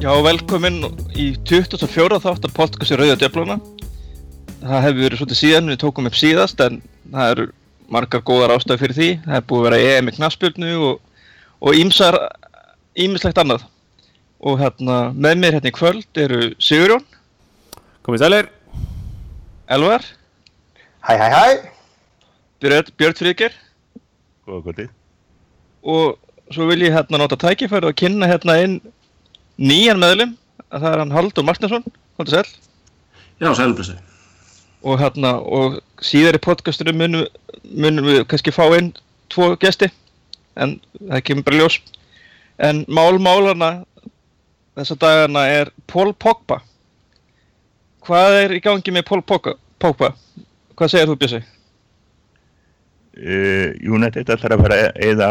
Já, velkomin í 24. þáttar podcasti Rauða Djöfluna. Það hefur verið svolítið síðan, við tókum upp síðast, en það eru margar góðar ástæði fyrir því. Það hefur búið að vera EM í knaspjörnu og, og ímsar, ímislegt annað. Og hérna, með mér hérna í kvöld eru Sigurjón, Komið sælir Elvar, Hæ, hæ, hæ. Björn, Björn Friðger Góða kvöldið. og svo vil ég hérna nota tækifæri og kynna hérna inn nýjan meðlum. Það er hann Haldur Martinsson, hóttu sæl. Já, sælblessu. og hérna og síðar í podcastinu munum, munum við kannski fá inn tvo gesti en það kemur bara ljós en mál málana þessa dagana er Paul Pogba hvað er í gangi með Paul Pogba? Hvað segir þú Bjössi? Uh, United ætlar að fara eða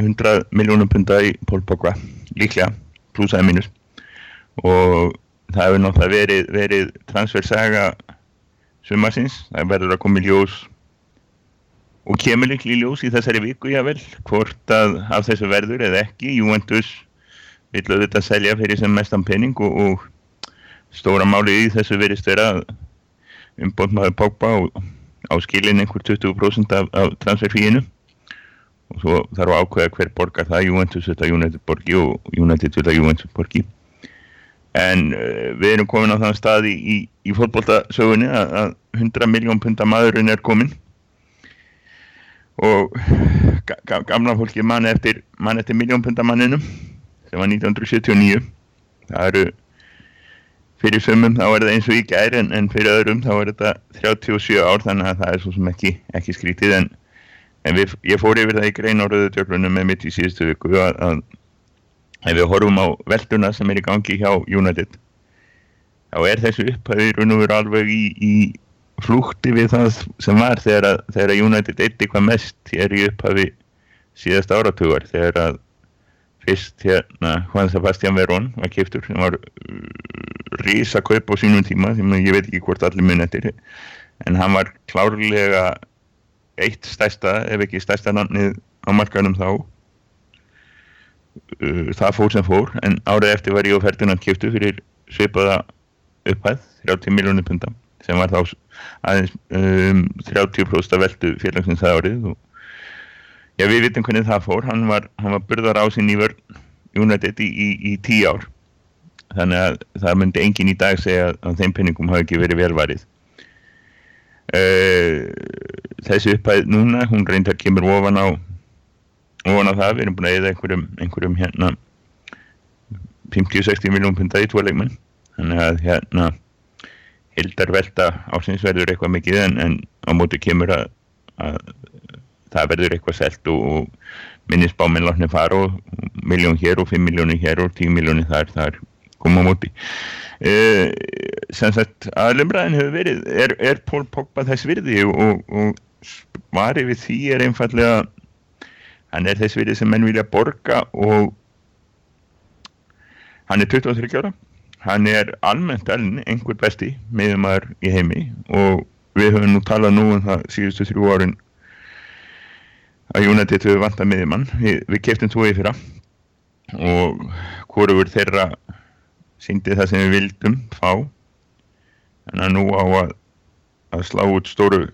100 miljónum punta í Paul Pogba, líklega, pluss eða mínus. Og það hefur náttúrulega verið, verið transfersaga sumarsins, það verður að koma í ljós og kemur líklega í ljós í þessari viku jável, hvort að af þessu verður eða ekki, Juventus vill auðvitað selja fyrir sem mestan penning og, og stóra málið í þessu verist vera umbóðmaður Pogba og á skilin einhver 20% af, af transferfíinu og svo þarf að ákveða hver borgar það Juventus þetta United borgi og United þetta Juventus borgi. En uh, við erum komin á þann stað í, í, í fótboltasögunni að, að 100 miljón punta maðurinn er komin og ga, ga, gamla fólki mann eftir, man eftir miljón punta manninum sem var 1979 það eru fyrir sumum þá er það eins og í gær en, en fyrir öðrum þá er þetta 37 ár þannig að það er svo sem ekki, ekki skrítið en, en við, ég fór yfir það í grein á rauðu tjöflunum með mitt í síðustu viku að, að ef við horfum á velduna sem er í gangi hjá United þá er þessu upphæður og nú er alveg í, í flúkti við það sem var þegar, að, þegar að United eitt eitthvað mest hér í upphæfi síðast áratugar þegar að fyrst hérna Juan Sebastián Verón var kiptur sem var rísa kaup á sínum tíma sem ég veit ekki hvort allir mun eftir en hann var klárlega eitt stærsta ef ekki stærsta nannið á markanum þá uh, það fór sem fór en árið eftir var ég og Ferdinand kiptu fyrir svipaða upphæð 30 miljónir punta sem var þá aðeins um, 30% af veldu félagsins það árið og Já, við vitum hvernig það fór. Hann var, hann var burðar á sinni í vörn United í, í, í tíu ár. Þannig að það myndi engin í dag segja að þeim penningum hafi ekki verið velvarið. Uh, þessi upphæð núna, hún reyndar kemur ofan á, ofan á það. Við erum búin að eða einhverjum, einhverjum hérna 50-60 miljón punta í tvo leikmenn. Þannig að hérna hildar velta ásins verður eitthvað mikið en, en á móti kemur að, að það verður eitthvað selt og, og minnisbáminn látni fara og miljón hér og 5 miljónir hér og 10 miljónir þar, þar koma á móti. Uh, sem sagt aðlumræðin hefur verið er, er Pól Pogba þess virði og, og svarið við því er einfallega hann er þess virði sem menn vilja borga og hann er 23 ára. Hann er almennt alveg einhver besti meðumar í heimi og við höfum nú talað nú um það síðustu þrjú árin að United hefur vant að miðjumann. Við, við keftum tvoði fyrra og hvorefur þeirra síndi það sem við vildum fá. En að nú á að, að slá út stóru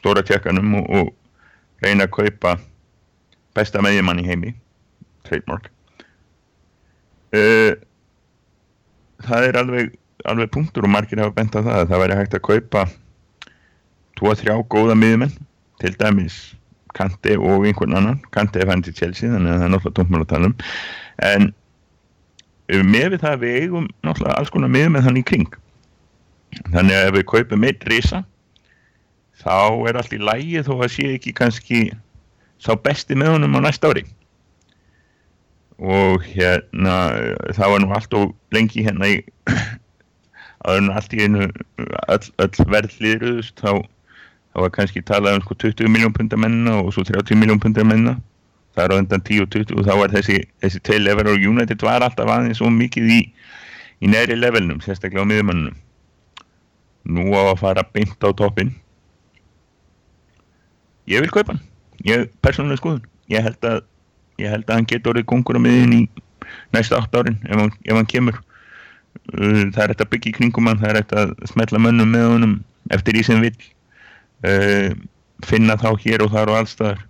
stóra tjekkanum og, og reyna að kaupa besta miðjumann í heimi trademark. Uh, það er alveg alveg punktur og margir hafa bent á það að það væri hægt að kaupa 2-3 góða miðjumenn til dæmis Kanti og einhvern annan. Kanti er til Chelsea þannig að það er náttúrulega tómmal að tala um. En með við það við eigum náttúrulega alls konar með með þann í kring. Þannig að ef við kaupum eitt risa þá er allt í lægi þó að sé ekki kannski sá besti með honum á næsta ári. Og hérna það var nú allt og lengi hérna í að það er allt í einu öll, öll verðliðruðust þá það var kannski talað um sko 20 miljón pundar mennina og svo 30 miljón pundar mennina það er á undan 10 og 20 og þá var þessi þessi tvei level og United var alltaf aðeins svo mikið í, í næri levelnum sérstaklega á miðumannum nú á að fara beint á toppin ég vil kaupa hann. Ég persónulega skoðun. Ég held að ég held að hann getur orðið kongur á miðin í næsta 8 árin ef hann, ef hann kemur. Uh, það er þetta byggja í kringum hann það er þetta smetla mönnum með honum eftir því sem vil uh, finna þá hér og þar og allstaðar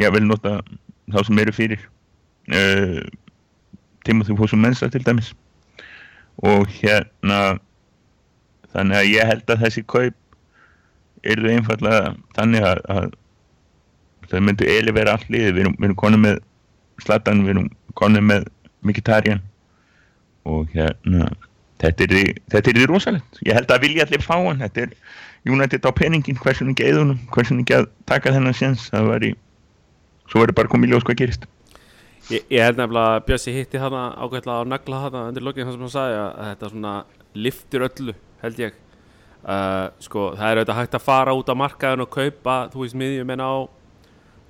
ég vil nota þá sem eru fyrir uh, Timothy Fossum Mensa til dæmis. Og hérna þannig að ég held að þessi kaup eru einfallega þannig að, að það myndi elivera allt liði, við erum, erum konið með Zlatan, við erum konið með Mkhitaryan. Og hérna þetta er, þetta er rosalegt, ég held að vilja allir fá hann, þetta er United á peningin, hversun ekki eðunum, hversun ekki að taka þennan séns, það var í svo verður bara komið ljós hvað gerist. Ég, ég held nefnilega að Bjössi hitti hana ágætla á nagla hana undir lokinn þannig sem hann sagði að þetta svona liftir öllu held ég. Uh, sko það er auðvitað hægt að fara út á markaðin og kaupa þú veist miðjum en á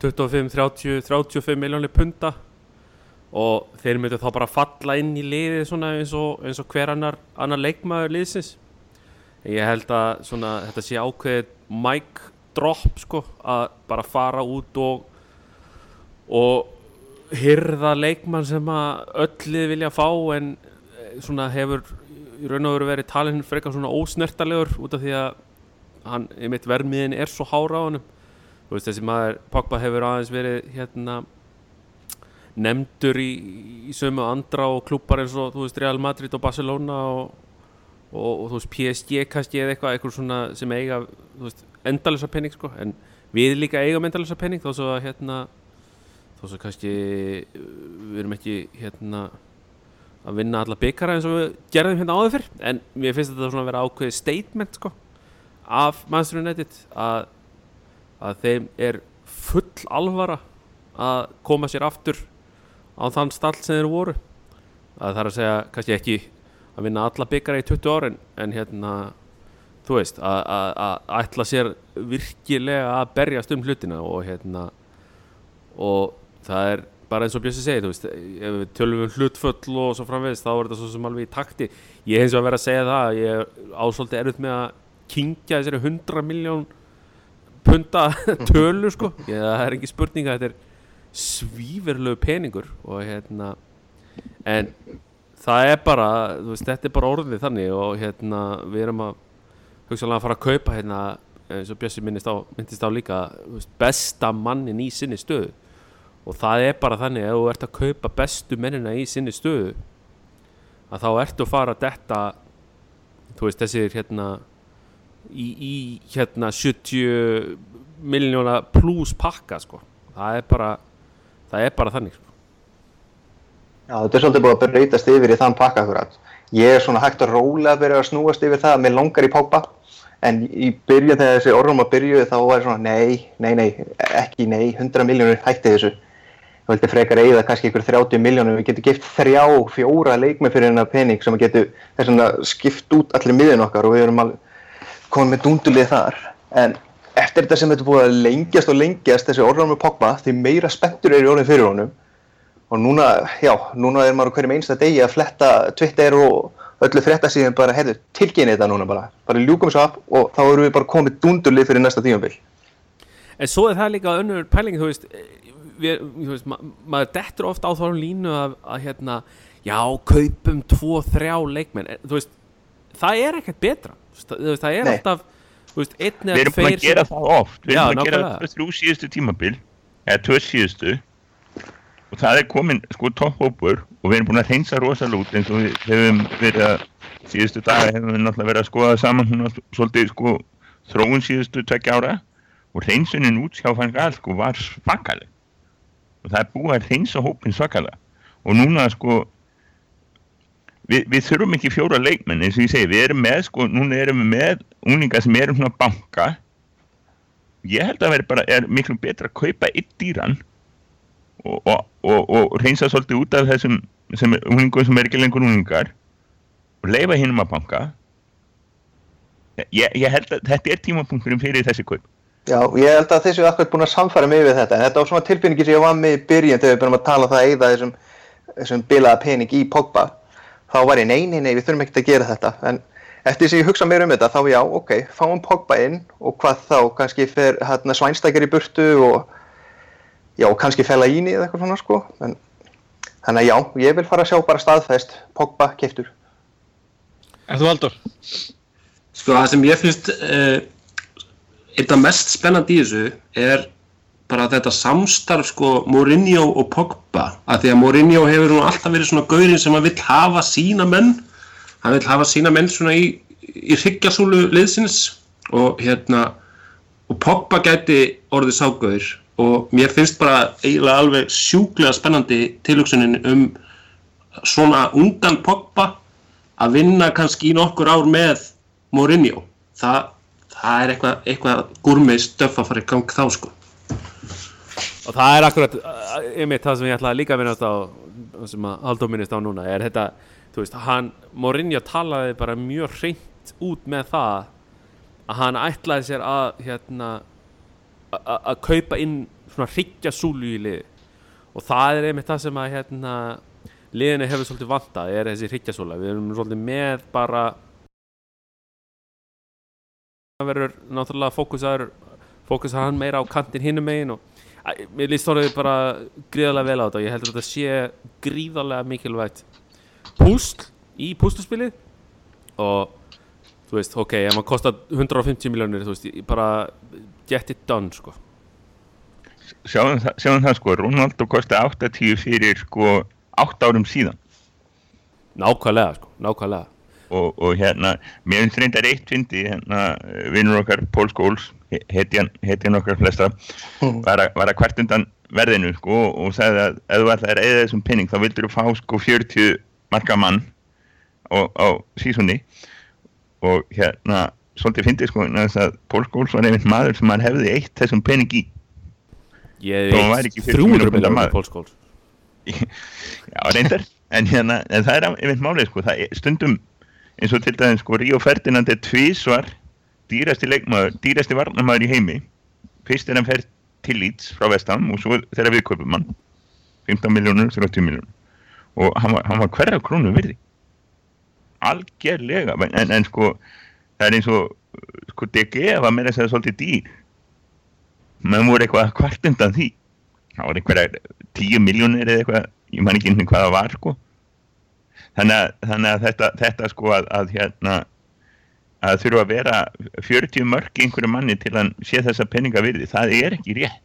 25, 30, 35 miljónir punta og þeir myndu þá bara falla inn í liðið svona eins og, eins og hver annar, annar leikmaður liðsins. Ég held að svona þetta sé ákveðið mic drop sko að bara fara út og og hyrða leikmann sem að öllið vilja fá en eh, svona hefur í raun og veru verið talin frekar svona ósnertalegur út af því að hann, einmitt vermiðin er svo hára á hann þú veist þessi maður, Pogba hefur aðeins verið hérna nefndur í, í sömu andra og klúpar eins og þú veist Real Madrid og Barcelona og, og, og þú veist PSG kannski eða eitthvað, eitthvað svona sem eiga endalisa penning sko. En við líka eigum endalisa penning þó svo að hérna þó svo kannski við erum ekki hérna að vinna alla byggara eins og við gerðum hérna áður fyrr. En mér finnst þetta svona að vera ákveðið statement sko af Manchester United að, að þeim er full alvara að koma sér aftur á þann stall sem þeir voru. Að það er að segja kannski ekki að vinna alla byggara í 20 ári en, hérna þú veist að ætla sér virkilega að berjast um hlutina og hérna og það er bara eins og Björnsi segi, þú veist, ef við tölum um hlutföll og svo framvegist, þá er þetta svo sem alveg í takti. Ég hef eins og að vera að segja það, ég ásóldi erut með að kingja þessari 100 miljón punta tölu, sko. Ég, það er ekki spurning að þetta er svíverlegu peningur og hérna, en það er bara, þú veist, þetta er bara orðið þannig og hérna, við erum að hugsaðlega að fara að kaupa hérna, eins og Björnsi minnist á, myndist á líka, veist, besta mannin í sinni stöðu og það er bara þannig að þú ert að kaupa bestu mennina í sinni stöðu að þá ertu að fara að detta þú veist þessir hérna í, í hérna 70 miljóna pluss pakka sko. Það er bara það er bara þannig sko. Já þetta er svolítið búin að breytast yfir í þann pakka akkurat. Ég er svona hægt að róla að byrja að snúast yfir það með longar í pápa en í byrju þegar þessi orðum að byrju þá var það svona nei, nei, nei, ekki nei 100 miljónur hætti þessu þú vildi frekar eigða kannski ykkur 30 miljónum, við getum gift þrjá, fjóra leikmi fyrir hennar pening sem við getum þess að skipt út allir miðin okkar og við erum komið með dúndulið þar. En eftir þetta sem þetta búið að lengjast og lengjast þessi orðan með Pogba því meira spenntur er í orðin fyrir honum. Og núna, já, núna er maður hverjum einsta degi að fletta Twitter og öllu frétta síðan bara, heyrðu, tilkynni þetta núna bara, bara ljúkum svo af og þá erum við bara komið dúndulið fyrir næsta tímanbill En svo er það líka önnur pæling, þú veist við, veist, ma maður dettur ofta á þá línu að, að hérna, já, kaupum tvo, þrjá leikmenn, þú veist það er ekkert betra, veist, það er Nei. alltaf veist, við erum búin að gera það oft. Við erum búin að gera það þrjú síðustu tímabil eða tvö síðustu. Og það er komin sko topphópur og við erum búin að reynsa rosalút eins og við hefum verið að síðustu daga hefum við náttúrulega verið að skoða saman. Svona svolítið sko þróun síðustu tvekja ára. Og reynsunin út hjá fangal sko var svakaleg og það er búið að reynsa hópin svakalega. Og núna sko við, við þurfum ekki fjóra leikmenn eins og ég segi, við erum með sko, núna erum við með úninga sem erum svona banka. Ég held að það bara, er miklu betra að kaupa eitt dýran og, og, og, og reynsa svolítið út af þessum úningum sem er ekki lengur úningar og leifa hinn um að banka. Ég, ég held að þetta er tímapunkturinn fyrir þessi kaup Já, ég held að þessu er akkur búin að samfara mig við þetta en þetta var svona tilfinningi sem ég var með í byrjun þegar við byrjum að tala um það að eigða þessum, þessum bilaða pening í Pogba þá var ég, nei, nei, nei, við þurfum ekkert að gera þetta en eftir að ég hugsa mér um þetta þá já, ok, fáum Pogba inn og hvað þá, kannski fer hérna, svænstækjar í burtu og já, kannski fella íni eða eitthvað svona sko en Þannig að já, ég vil fara að sjá bara staðfest, Pogba, keftur. En þú Haldur? Sko það sem ég finnst uh, eitthvað mest spennandi í þessu er bara þetta samstarf sko Mourinho og Pogba. Að því að Mourinho hefur nú alltaf verið svona gaurinn sem að vill hafa sína menn. Hann vill hafa sína menn svona í, í hryggjasúlu liðsins. Og hérna og Pogba gæti orðið ságauður og mér finnst bara eiginlega alveg sjúklega spennandi tilhugsunin um svona ungan Pogba að vinna kannski í nokkur ár með Mourinho. Það, það er eitthvað, eitthvað gúrmið stöf að fara í gang þá sko. Og það er akkurat uh, einmitt það sem ég ætlaði líka að minnast á sem að Haldur minnist á núna er þetta, þú veist, hann Mourinho talaði bara mjög hreint út með það að hann ætlaði sér að hérna að- kaupa inn svona hryggja súlu í liði og það er einmitt það sem að hérna liðinu hefur svolítið vantað er þessi hryggja við erum svolítið með bara verður náttúrulega fókusaður fókusar hann meira á kantin hinnum megin og Æ, mér líst þorðið bara gríðarlega vel á þetta og ég heldur að þetta sé gríðarlega mikilvægt púsl í púsluspilið og þú veist, ok, ef maður kostar 150 miljónir, þú veist, bara get it done, sko. Sjáum það, sjáum það sko, Ronaldo kosti 80 fyrir sko 8 árum síðan. Nákvæmlega, sko, nákvæmlega og, og hérna, mér finnst reyndar eitt fyndi, hérna, vinnur okkar Pól Skóls, hetjan okkar flesta, var, að- var að hvert undan verðinu sko og sagði að ef þú ætlaðir að eða þessum penning þá vildur þú fá sko 40 marka mann á, á sísunni og hérna, svolítið fyndi sko, þess að Pól Skóls var einmitt maður sem hann hefði eitt þessum penning í. Ég veit ekki 40 300 mínútna miljónir maður. pólskóls Já, reyndar, en hérna, en það er einmitt málið, sko, það er stundum eins og til dæmis, sko, Ríó Ferdinand er tvísvar dýrasti leikmaður, dýrasti varnamaður í heimi. Fyrst er hann fer til Leeds frá Vestham og svo þegar við kaupum hann. 15 miljónur, 30 miljónur og hann var, var hverja krónu virði. Algjörlega en, en sko, það er eins og sko, DG var meira að segja svolítið dýr. Menn voru eitthvað hvart undan því. Það var einhverja 10 miljónir eða eitthvað, ég man ekki einhvern hvað það var sko þannig að, þannig að þetta, þetta sko að, að hérna að þurfa að vera 40 mörg í einhverju manni til að sé þessa penninga virði, það er ekki rétt.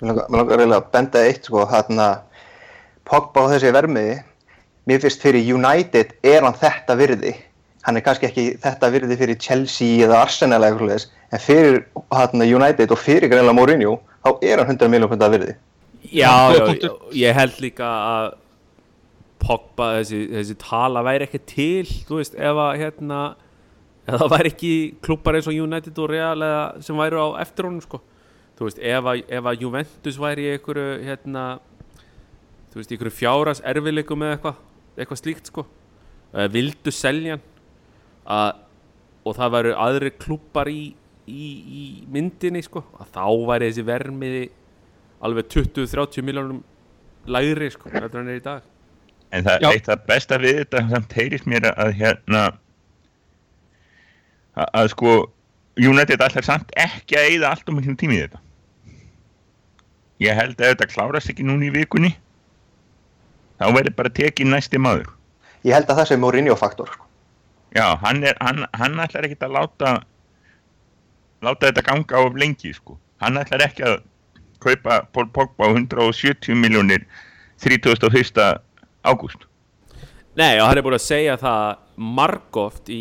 Mér langar- eiginlega að benda eitt sko, hérna Pogba á þessi vermiði mér finnst fyrir United er hann þetta virði. Hann er kannski ekki þetta virði fyrir Chelsea eða Arsenal eða eitthvað en fyrir hérna, United og fyrir greinlega Mourinho þá er hann 100 miljón pundar virði. Já, já, já, ég held líka að Pogba, þessi, þessi tala væri ekki til, þú veist, ef að hérna, ef það væri ekki klubbar eins og United og Real eða sem væru á eftir honum, sko. Þú veist, ef að, ef að Juventus væri í einhverju, hérna þú veist, í einhverju fjáras erfileikum eða eitthvað, eitthvað slíkt, sko. Eða vildu selja hann. Að, og það væru aðri klubbar í, í, í myndinni, sko, að þá væri þessi vermiði alveg 20-30 miljónum lægri sko, en er í dag en það Já. eitt það besta við þetta samt heyrist mér að hérna að, að sko United allar samt ekki að eyða allt um miklum tími í þetta ég held að þetta klárast ekki núna í vikunni þá verður bara tekið næsti maður ég held að það sé Mourinho faktor sko. Já, hann, er, hann, hann ætlar ekki að láta láta þetta ganga of lengi sko. hann ætlar ekki að kaupa Paul Pogba á 170 miljónir 31. ágúst Nei, og hann er búin að segja það margóft í,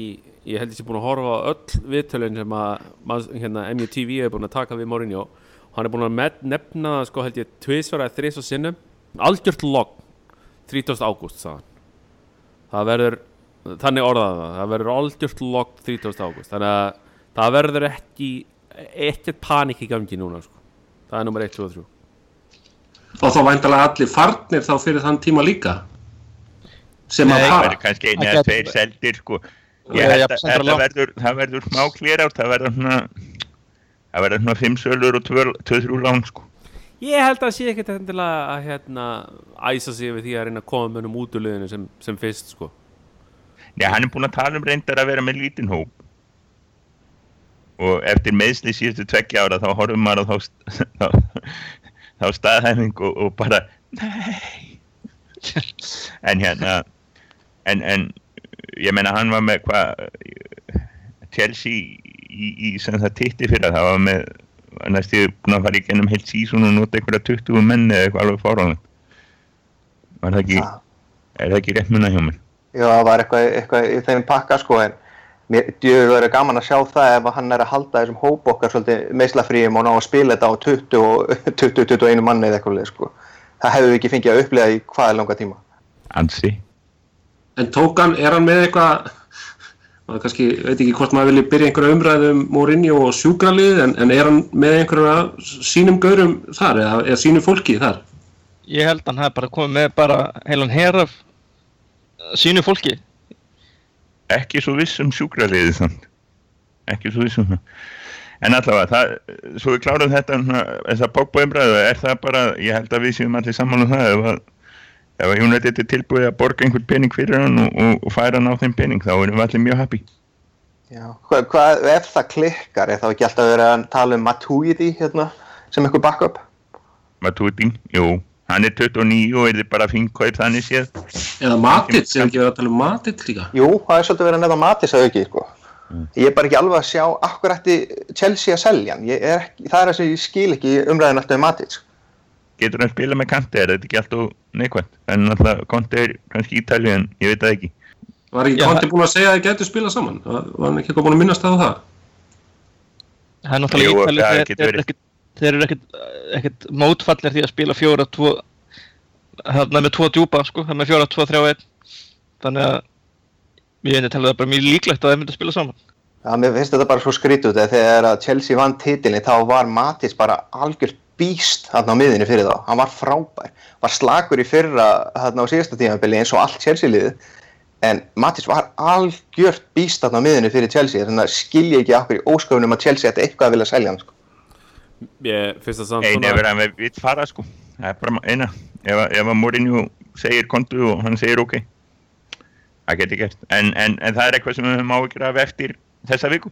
ég held ég sé búin að horfa á öll viðtölun sem að hérna, MUTV er búin að taka við Mourinho og hann er búin að met, nefna það sko held ég tvisvara eða þris og sinnum algjört logg 30. ágúst það verður, þannig orðaði það það verður algjört logg 30. ágúst þannig að það verður ekki ekkert panik í gangi núna sko. það er nummer 1, 2 og 3 og þá væntalega allir farnir þá fyrir þann tíma líka sem Nei. að fara kannski einn Það eða tveir seldir sko. Ég að sendur það langt. verður, það verður smá klera át það verður svona það verður svona 5 sölur og 2-3 lán sko. Ég held að sé ekkert að hérna æsa sig við því að reyna að koma með um út úr liðinu sem, sem fyrst sko. Já, hann er búin að tala um reyndar að vera með lítinn hóp og eftir meðsli síðustu tveggja ára þá horfum maður á þá, þá, þá staðhæfing og, og bara nei. en hérna en, en ég meina hann var með hvað Chelsea í, í sem það titti fyrir það var með næstu búin að fara í gennum heilt sísun og nota einhverja 20 menni eða eitthvað alveg fáránlegt. Var það ekki er það ekki rétt munna hjá mér? Já, það var eitthvað, eitthvað í þeim pakka sko en mér djöður verið gaman að sjá það ef hann er að halda þessum hóp okkar svolítið meðslafríum og ná að spila þetta á 20 og 20-21 manni eða eitthvað sko. Það hefur við ekki fengið að upplega í hvaða langa tíma. ansi En tók hann, er hann með eitthvað maður kannski, veit ekki hvort maður vilji byrja einhverja umræðu um Mourinho og sjúkralið en, en er hann með einhverja sínum gaurum þar eða er sínum fólki þar? Ég held að hann hefði bara komið með bara heilan heraf sínu fólki. Ekki svo viss um sjúkraliðið samt ekki svo viss um það en allavega, það, svo við klárum þetta svona, þessa bókbóðumræðu, er það bara ég held að við séum allir saman um það ef að, ef að United er tilbúið að borga einhvern pening fyrir hann og, og, og færa hann á þeim pening, þá erum við allir mjög happy Já. Hvað, hvað, ef það klikkar, er þá ekki alltaf verið að tala um Matuidi hérna sem eitthvað backup? Matuidi, jú, hann er 29 og er þið bara fín kaup þannig séð Eða Matic, er ekki verið að tala um Matic líka? Jú, það er svolítið verið að nefna Matis að auki, sko. Ég er bara ekki alveg að sjá akkur ætti Chelsea að selja hann. Ég er ekki, það er þess að ég skil ekki umræðin alltaf um Matis. getur hann spila með kanti, er þetta ekki alltaf neikvæmt, en alltaf konti er kannski ítali en ég veit það ekki Var ekki Conti búin að segja að þið getur spilað saman? Var var hann ekki búin að minnast á það? Það er náttúrulega Jú, það þeir, eru ekkit mótfallir því að spila fjóra, tvo, hérna með tvo djúpa, sko, það með fjóra, tvo, þrjá, einn. Þannig að ég veit að tala það bara mjög líklegt að þeir myndu að spila saman. Já, mér finnst þetta bara svo skrítið þegar Chelsea vann titilin þá var Matis bara algjört býst þarna á miðinni fyrir þá. Hann var frábær. Var slagur í fyrra þarna á síðasta tímabili eins og allt Chelsea liðið. En Matis var algjört býst þarna á miðinni fyrir Chelsea. Þannig að skilja ekki okkur í ósköfunum að Chelsea ætti eitthvað að vilja selja hann. Sko. Ég finnst það samt eina er verið að við vill fara sko. Það er bara eina. Ef, að- ef að Mourinho segir kontu og hann segir ok það getur gert. En, en, en það er eitthvað sem við höfum áhyggjur af eftir þessa viku.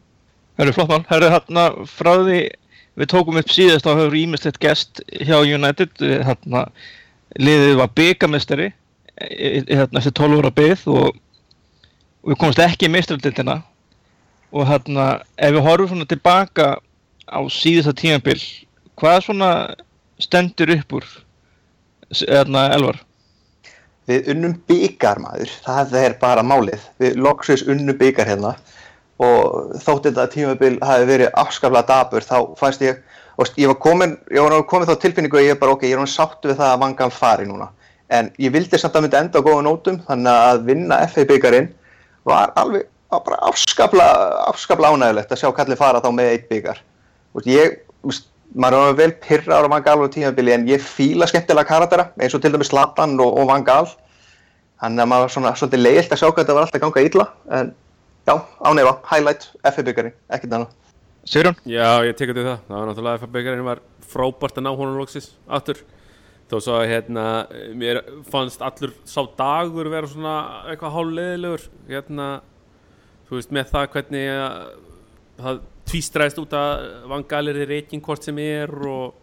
Það eru flott mál. Það eru hérna frá því við tókum upp síðast þá hefur ímislegt gest hjá United. Hérna liðið var byggamestari hérna eftir 12 ára byggð og, og við komumst ekki í mestraldildina og hérna ef við horfum svona tilbaka á síðasta tímabil hvað svona stendur upp úr hérna Elvar? Við unnum byggar maður, það er bara málið. Við loksins unnum byggar hérna og þótt þetta tímabil hafi verið afskaflega dabur þá fannst ég, og ég var komin, ég var komin þá tilfinningu að ég bara ok, ég er hann sáttu við það að vangan fari núna. En ég vildi samt að myndi enda á góða nótum þannig að vinna FA byggarinn var alveg afskaflega, afskaflega ánægilegt að sjá kallið fara þá með eitt byggar. Þú veist, ég, þú veist, maður er vel pyrra ára Van Gaal á tímabili en ég fíla skemmtilega karatera eins og til dæmis Zlatan og, og Van Gaal þannig að maður var svona svolítið leiðilt að sjá hvað þetta var alltaf að ganga illa en já, ánefa, highlight, FA byggari, ekkert annað Sigrun? Já, ég tekur til það. Það var náttúrulega FA byggarinn var frábært að ná honum loksis aftur. Þó svo að hérna, mér fannst allur sá dagur vera svona eitthvað hálfleðilegur. Hérna, þú veist, með það hvernig að, það tvístræðist út að vangalir er reikin hvort sem er og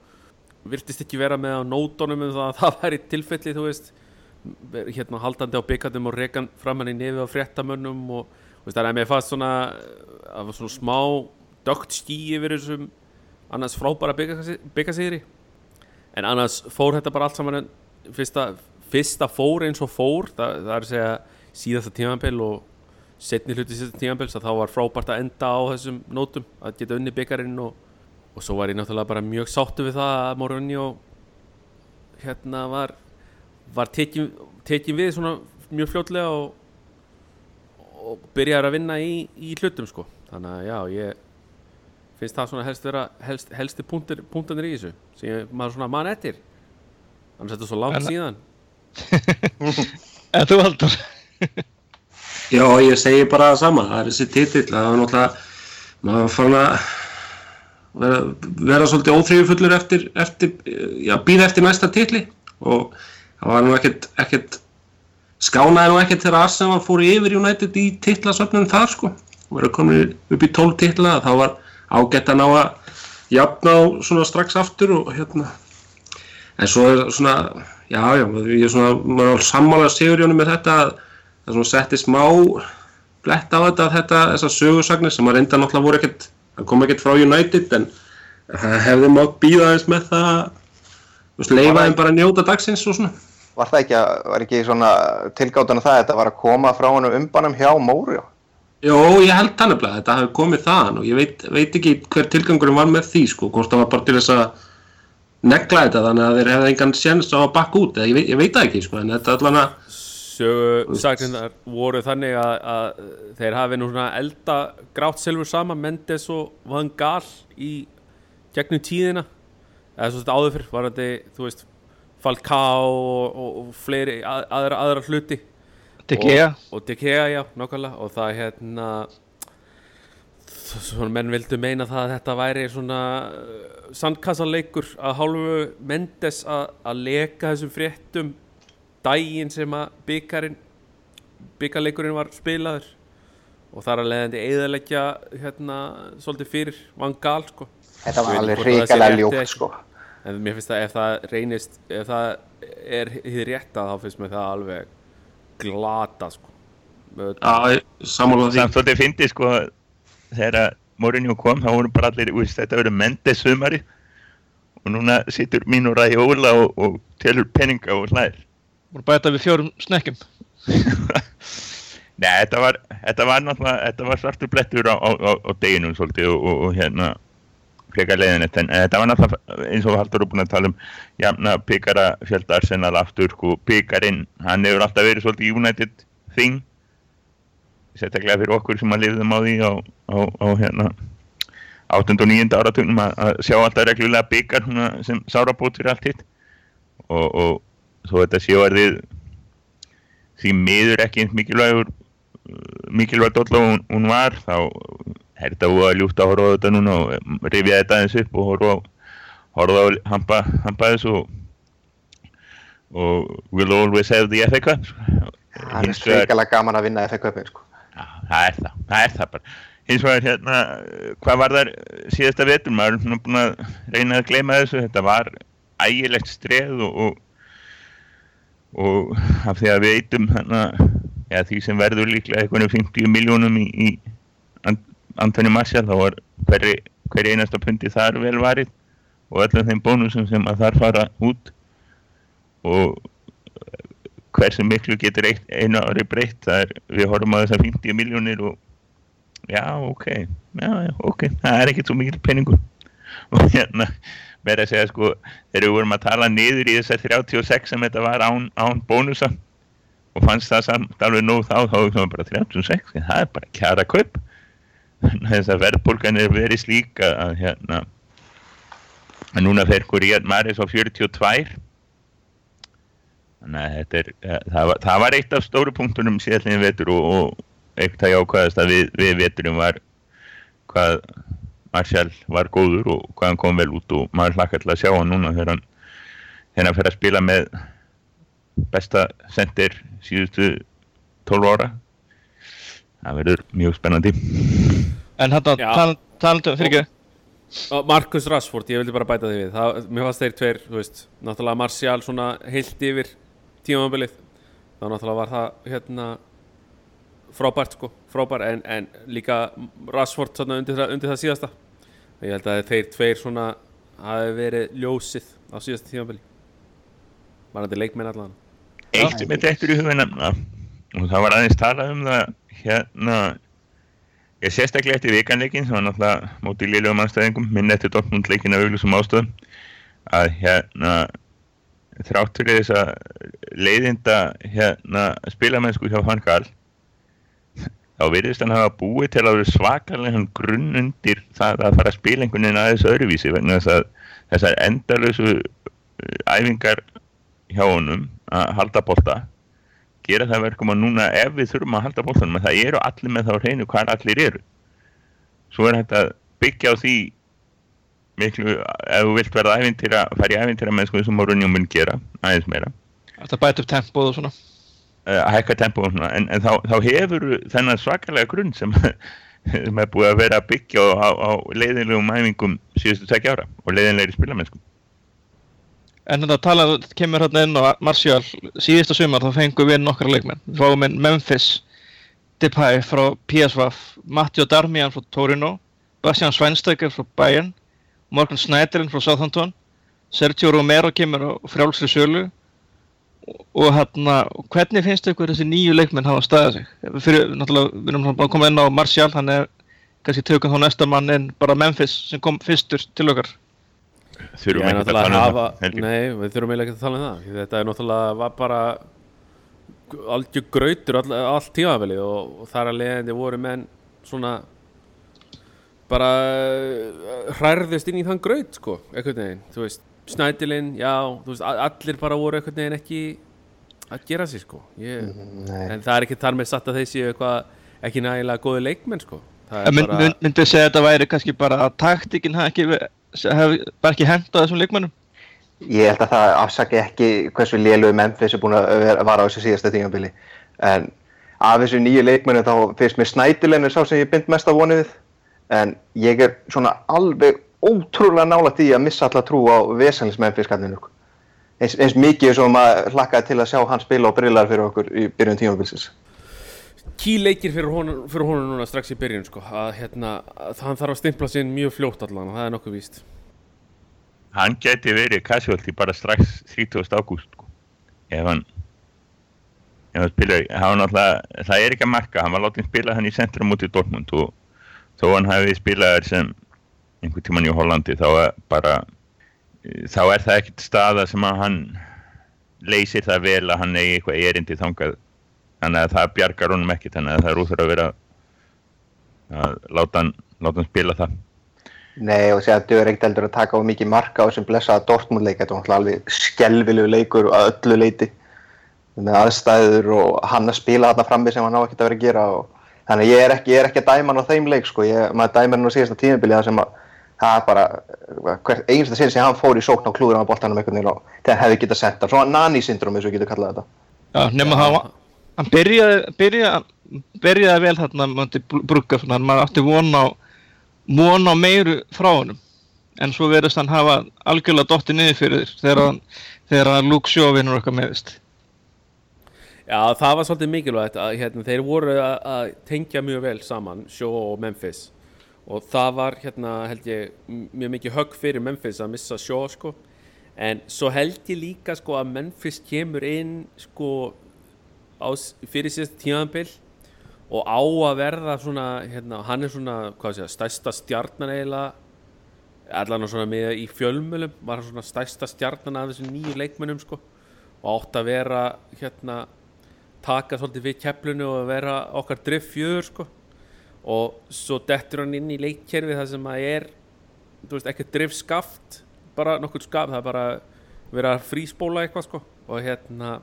virtist ekki vera með á nótunum um það að það væri tilfelli, þú veist. Hérna haldandi á byggandum og rekan fram hann í nefið á fréttamönnum og veist, þannig að mér fannst svona það var svona smá dögt skí yfir þessum annars frábæra byggasigri en annars fór þetta bara allt saman fyrsta, fyrsta fór eins og fór það, það er að segja síðasta tímanbel og setni hluti síðasta tímanbels að þá var frábært að enda á þessum nótum að geta unni byggarinn og, og svo var ég náttúrulega bara mjög sáttu við það að Mourinho hérna var var tekin, tekin við svona mjög fljótlega og, og byrjar að vinna í, í hlutum sko. Þannig að já ég finnst það svona helst vera helst, helsti punktanir í þessu sem ég, maður svona mann eftir. Annars er þetta svo langt En- síðan. En þú Haldur? Já, ég segi bara það sama, það er þessi titill, það var náttúrulega, maður farin að vera, vera svolítið óþrýjufullur eftir, eftir, já, býða eftir næsta titli og það var nú ekkert, ekkert, skánaði nú ekkert þegar Arsenal fór yfir United í titlasöfnum þar sko, verið komin upp í 12 titla, þá var ágætt að ná að jafna á svona strax aftur og hérna, en svo er svona já, já, ég er svona maður er sammála Sigurjónu með þetta að það svona setti smá blett á þetta, þetta þessar sögursagnir sem að reynda náttúrulega voru ekkert það kom ekkert frá United en það hefði mátt býða aðeins með það veist, leifa þeim bara njóta dagsins og svona Var það ekki, að- var ekki svona tilgátan að það að þetta var að koma frá honum umbanum hjá Móri? Jó, ég held það nefnilega, að þetta hafi komið þaðan og ég veit, veit ekki hver tilgangurinn var með því sko, hvort það var bara til þess að negla þetta þannig að þeir hefði engan séns á að bakka út, ég veit, ég veit það ekki sko, en þetta allan að, sögu sagninnar voru þannig að, að þeir hafi nú svona elda grátt silfur sama Mendes og Van Gaal í gegnum tíðina. Eða svo þetta áður fyrr varandi þú veist Falcao og, og, og fleiri að, aðra, aðra hluti. Tekea og, og Tekea, já, nákvæmlega. Og það hérna svona menn vildu meina það að þetta væri svona uh, sandkassaleikur að hálfu Mendes að, að leka þessum fréttum daginn sem að byggarinn byggarleikurinn var spilaður og þar að leiðandi eðalegja hérna svolítið fyrir Van Gaal sko Þetta var alveg hrikalega ekki. sko. en mér finnst að ef það reynist ef það er hið rétta þá finnst mér það alveg glata sko já, sammála því. samt svolítið fyndi sko þegar Mourinho kom þá voru bara allir, úst, þetta verður Mendes sumari og núna situr mín og ræði óla og, og telur peninga og hlæðir Voru bæta við fjórum snekkjum Nei, þetta var, þetta var náttúrulega, þetta var svartur blettur á, á, á, á deginum svolítið og, og, og hérna frekar leiðinett, en þetta var náttúrulega eins og Haldur er búin að tala um jafna byggara fjölda Arsenal aftur sko, byggarinn, hann hefur alltaf verið svolítið United thing sérstaklega fyrir okkur sem að lifðum á því á, hérna 8. og 9. áratugnum að, að sjá alltaf reglulega byggar sem sárabót fyrir allt hitt og, og þó þetta séu að þið því miður ekki eins mikilvægur mikilvæg dolla og hún, hún var þá er þetta úr að ljúta að horfa á þetta núna og rifja þetta aðeins upp og horfa á, horfa á hampa, hampa þessu og, og we'll always have the FA Cup Það er hrikalega gaman að vinna FA Cupin sko. Það er það, það er það bara. Hins vegar hérna, hvað var þar síðasta vetur, maður er búin að reyna að gleyma þessu, þetta var ægilegt streð og, og og af því að við eitum ja, því sem verður líklega eitthvað 50 miljónum í, í Ant- Anthony Martial þá var hverri, hverri einasta pundi þar vel varið og öllum þeim bónusum sem að þar fara út. Og hversu miklu getur einu ári breytt við horfum á þessar 50 miljónir og já, ok já, ok, það er ekkert svo mikil peningur. Og hérna verið að segja sko, þegar við vorum að tala niður í þessar 36 sem þetta var án, án bónusa og fannst það samt alveg nóg þá, þá var bara 36, en það er bara kjara kaup. Þess að verðbólgan er verið slík að, hérna að núna fer Riyad Mahrez á 42 þannig að er það var, það var eitt af stóru punktunum síðan vetur og, og eitt að jákvæðast að við, við veturum var hvað Martial var góður og hvað hann kom vel út og maður hlakka til að sjá hann núna þegar hann þegar hann fer að spila með besta sendir síðustu 12 ára. Það verður mjög spennandi. En Já. tal- talandi, fyrir ekki. Og Marcus Rashford, ég vildi bara bæta því við. Það, Mér fannst þeir tveir, þú veist Náttúrulega Martial svona heilt yfir tímabilið. Þá náttúrulega var það hérna frábært sko, frábært. En, en líka Rashford svona undir, það, undir það síðasta ég held að þeir tveir svona hafi verið ljósið á síðasta tímabili. Varandi leikmenn allan. Eitt sem er eftir í huga nefna og það var aðeins talað um það hérna ég sérstaklega eftir vikanleikin sem var náttúrulega móti liðlegum anstæðingum minn eftir Dortmund leikin af auglusum ástöðum að hérna þrátt fyrir þess að leiðinda hérna spilamennsku hjá Van Gaal þá virðist hann hafa búið til að vera svakalega grunn undir það að fara að spila einhvern veginn aðeins öðruvísi vegna þess að þessar endalösu æfingar hjá honum að halda bolta gera það verkum að núna ef við þurfum að halda boltanum að það eru allir með þá hreinu hvar allir eru. Svo er að byggja á því miklu, ef þú vilt verða ævintýra, fara í ævintýra með sko sem Mourinho mun gera, aðeins meira. Þetta bæta upp tempóð og svona að hækka tempó og svona, en, en þá, þá hefur þennan svakalega grunn sem, sem er búið að vera að byggja á, á, leiðinlegum æfingum síðustu tvekja ára og leiðinlegri spilamennskum En þetta talað kemur hérna inn á Martial síðasta sumar þá fengum við nokkra leikmenn. Við fáum inn Memphis Depay frá PSV, Matteo Darmian frá Torino, Bastian Schweinsteiger frá Bayern, Morgan Schneiderlin frá Southampton, Sergio Romero kemur á frjálsri sölu og- og hérna, hvernig finnst ykkur þessi nýju leikmenn hafa staðið sig? Fyrir, náttúrulega, við erum bara koma inn á Martial, hann er kannski tökum þá næsta mann inn bara Memphis sem kom fyrstur til okkar. þurfum ekki að tala um það nei, við þurfum eiginlega ekki að tala um það því Þetta er náttúrulega, var bara algjör grautur all, allt tímafélið og, og þar að leiðandi voru menn svona bara uh, hrærðist inn í þann graut sko, einhvern veginn, þú veist Snædilinn, já, þú veist, allir bara voru einhvern veginn ekki að gera sér sko ég, Nei. en það er ekki þar með satt að þeir séu eitthvað ekki nægilega góði leikmenn sko það En er mynd, bara, mynd, myndið segja að þetta væri kannski bara að taktikinn hafi ekki, bara ekki hendað þessum leikmennum? Ég held að það afsaki ekki hversu lélögu Memphis er búin að vara á þessu síðasta tímabili. En af þessu nýju leikmennu þá finnst mér Snædilen er sá sem ég bind mest að vonið við. En ég er svona alveg ótrúlega nála því að missa alla trú á vesenlis Memphis kallinu. Eins, eins mikið sem maður hlakkaði til að sjá hann spila og brillar fyrir okkur í byrjun tímabilsins. key leikir fyrir honum, fyrir honum núna strax í byrjun sko, að hérna, að hann þarf að stimpla sinn mjög fljótt allan og það er nokkuð víst hann geti verið casualty bara strax 30. ágúst sko. ef hann ef hann spila, það er ekki að marka, hann var látið spila hann í centrum út í Dortmund og þó hann hafi spilað sem einhvern tíman í Hollandi þá er bara þá er það ekkert staða sem að hann leysir það vel að hann eigi eitthvað erindi þangað þannig að það bjargar honum ekki þannig að það er úþur að vera að láta hann, láta hann spila það Nei og segja að dögur ekkert heldur að taka á mikið marka á þessum blessaða Dortmund leik. Þetta var alveg skelvilegu leikur að öllu leiti. Með aðstæður og hann að spila þarna frammi sem hann á ekkert að vera að gera. Og... Þannig að ég er ekki, ég er ekki að dæma hann á þeim leik sko. Ég, maður dæma hann á síðasta tímabili þar sem að það er bara hvert einasta sinn sem hann fór í sókn á klúður á boltanum einhvern veginn og hann hefði getað sent hann. Svona nani-syndrom eins og við getum kallað þetta. Já, nema Já. hann, hann byrjaði, byrjaði, byrjaði vel þarna mönti brugga, svona, hann maður átti von á, von á meiru frá honum. En svo verðist hann hafa algjörlega dottið niður fyrir þér þegar hann, þegar hann Luke Shaw vinnur okkar meðist. Já, það var svolítið mikilvægt að hérna, þeir voru að, að tengja mjög vel saman, Sjó og Memphis og það var hérna held ég mjög mikið högg fyrir Memphis að missa Sjó sko. En svo held ég líka sko að Memphis kemur inn sko á, fyrir síðast tímabil og á að verða svona hérna, hann er svona, hvað sé ég, stærsta stjarnan eiginlega. Allan svona með í fjölmölum var hann svona stærsta stjarnan af þessum nýju leikmönnum sko. Og átt að vera hérna taka svolítið við keflunu og vera okkar drift fjöður sko og svo dettur hann inn í leikkerfi það sem að er veist, ekki drift skaft bara nokkur skaft, það er bara vera að fríspóla eitthvað sko. Og hérna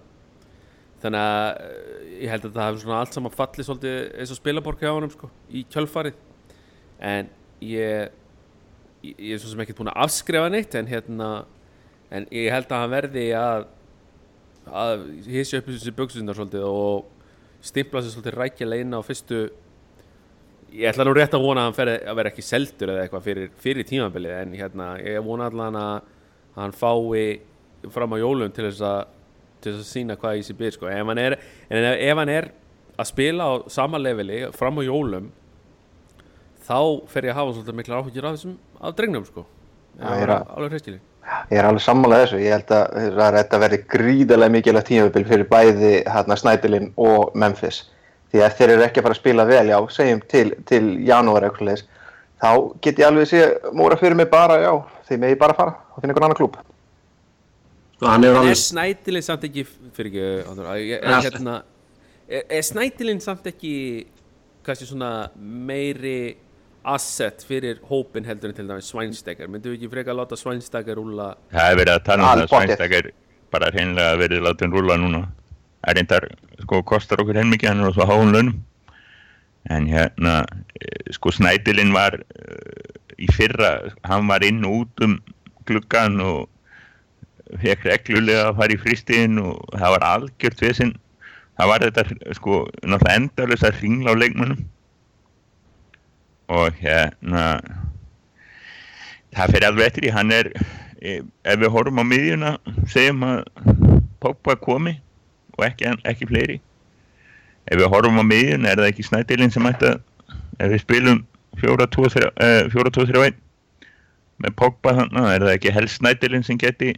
þannig að eh, ég held að það hefur svona allt saman fallið svolítið eins og spilaborg hjá honum sko í kjölfarið. En ég ég er svo sem ekkert búin að afskrifa neitt en hérna en ég held að hann verði að að hísja upp þessi buksundar svolítið og stimpla sér svolítið rækjulega inn á fyrstu ég ætla nú rétt að vona að hann feri að vera ekki seldur eða eitthvað fyrir, fyrir tímabilið en hérna, ég vona allan að hann fái fram á jólum til þess að til þess að sína hvað í sér byrð sko. er, en ef, hann er að spila á sama leveli fram á jólum þá fer ég að hafa svolítið mikla áhyggjur af þessum af drengnum sko ég er að- Ég er alveg sammálað þessu. Ég held að er þetta verði gríðarlega mikilvægt tímabil fyrir bæði hérna, Snædilinn og Memphis. Því að þeir eru ekki að fara að spila vel, já, segjum til, til janúar eitthvað þá get ég alveg sé móra fyrir mig bara, já, því með ég bara fara og finna einhvern annan klúb. Er alveg snætilinn samt ekki fyrir ekki, er, er, Ja. hérna, er, er snætilinn samt ekki kannski svona meiri asset fyrir hópin heldur en til dæmis Svænstekar myndu við ekki frekar láta Svænstekar rúla Það er verið að tala um það að er bara hreinlega verið látið rúla núna. Það reyndar, sko, kostar okkur heilmikið, hann er á svo háum launum. En hérna, eh, sko, Snædilinn var uh, í fyrra, hann var inn og út um gluggan og fekk reglulega að fara í fristin og það var algjört vesinn. Það var þetta, sko, náttúrulega endalust að ringla á leikmönnum. Og hérna, það fyrir alveg eftir í, hann er e- ef við horfum á miðjuna segjum að Pogba komi og ekki, ekki fleiri ef við horfum á miðjuna er það ekki snædilinn sem ætti að ef við spilum 4-2-3-1 með Pogba þannig er það ekki helst snædilinn sem geti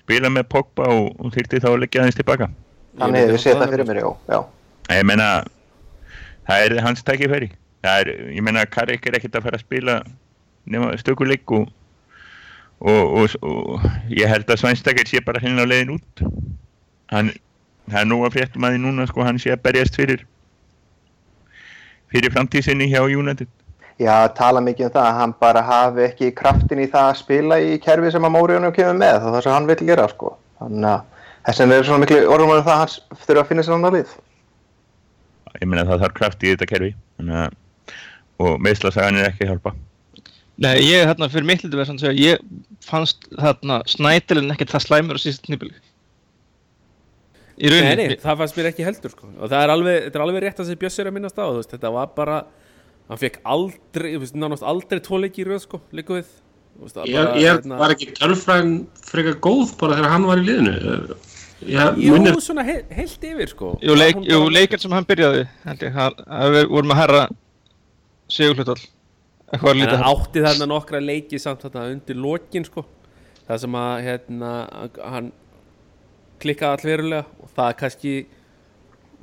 spila með Pogba og, og þyrfti þá að leggja aðeins tilbaka Þannig hefur við séð það fyrir mér, já. já. ég meina það er hans tækifæri er, ég meina Karik er ekkert að fara að spila nema stökuleik og, og, og, og ég held að Svænstakir sé bara henni á leiðin út hann, það er nú að fréttum að því núna sko hann sé að berjast fyrir fyrir framtíðsinni hjá United Já, tala mikið um það að hann bara hafi ekki kraftin í það að spila í kerfi sem að Móriðunum kemur með, það það sem hann vil gera, sko. Þannig að þess vegna er svona miklu orðum að það að hans þurfa að finna sér annar lið. ég meina það þarf kraft í þetta kerfi þannig að og meðslasagan er ekki að hjálpa Nei, ég, hérna, fyrir mitt lítið verð að ég fannst, hérna, snædilinn ekkert það slæmur á síðust nýbili. Í Nei, rauninni. nei, það fannst mér ekki heldur sko. og það er alveg, þetta er alveg rétt að þessi Bjössi er að minnast á veist, þetta var bara hann fekk aldrei, þú veist, nánast aldrei tvoleiki í röð sko, líka við veist, Ég, bara, ég hérna- var ekki tölfræðin frekar góð bara þegar hann var í liðinu. Ég Jú, munir, svona he heilt yfir sko Jú, leik, jú leikar sem hann byrjaði, held ég, hann, að við vorum að herra sigurhlutall. Eitthvað En hann. átti þarna nokkra leiki samt þarna undir lokin sko það sem að hérna hann klikkaði allverulega og það kannski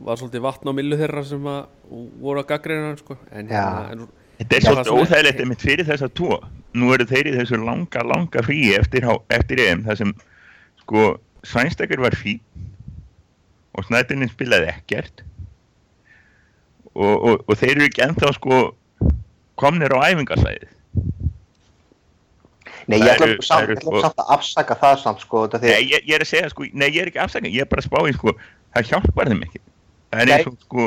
var svolítið vatn á millu þeirra sem að voru að gaggreina hann sko en, hérna, en Þetta er það svolítið óþægilegt einmitt fyrir þess að tvo. Nú eru þeir í þessu langa, langa fríi eftir, há- eftir EM þar sem sko Svænstakar var fí og Snædurinn spilaði ekkert og, og, og þeir eru ekki ennþá sko komnir á æfingarsæðið. Nei, ég ætla samt, ætla sko- samt að afsaka það samt, sko, Nei, ég, ég er að segja sko, nei ég er ekki afsakað, ég er bara að spá í sko, það hjálpar þeim ekki. Það er eins og sko,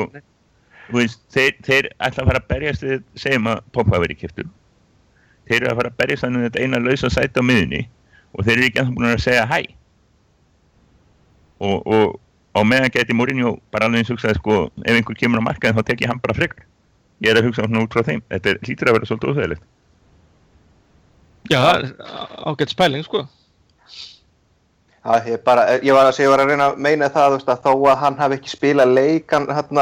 veist, þeir, þeir ætla að fara að berjast við, segjum að Poppa verið kiptur. Þeir eru að fara að berjast þannig þetta eina lausa sæti á miðunni og þeir eru ekki ennþá búin að segja hæ. Og, og á meðan geti Mourinho bara alveg eins hugsaði sko, ef einhver kemur á markaðin þá tek ég hann bara frekar. Ég er að hugsa svona út frá þeim, þetta er, hlýtur að vera svolítið óþægilegt. Já, það er ágætt spæling, sko. Já, ég, bara, ég, var, að- ég var að reyna að meina það, veist, að þó að hann hafi ekki spilað leik, hann, hann,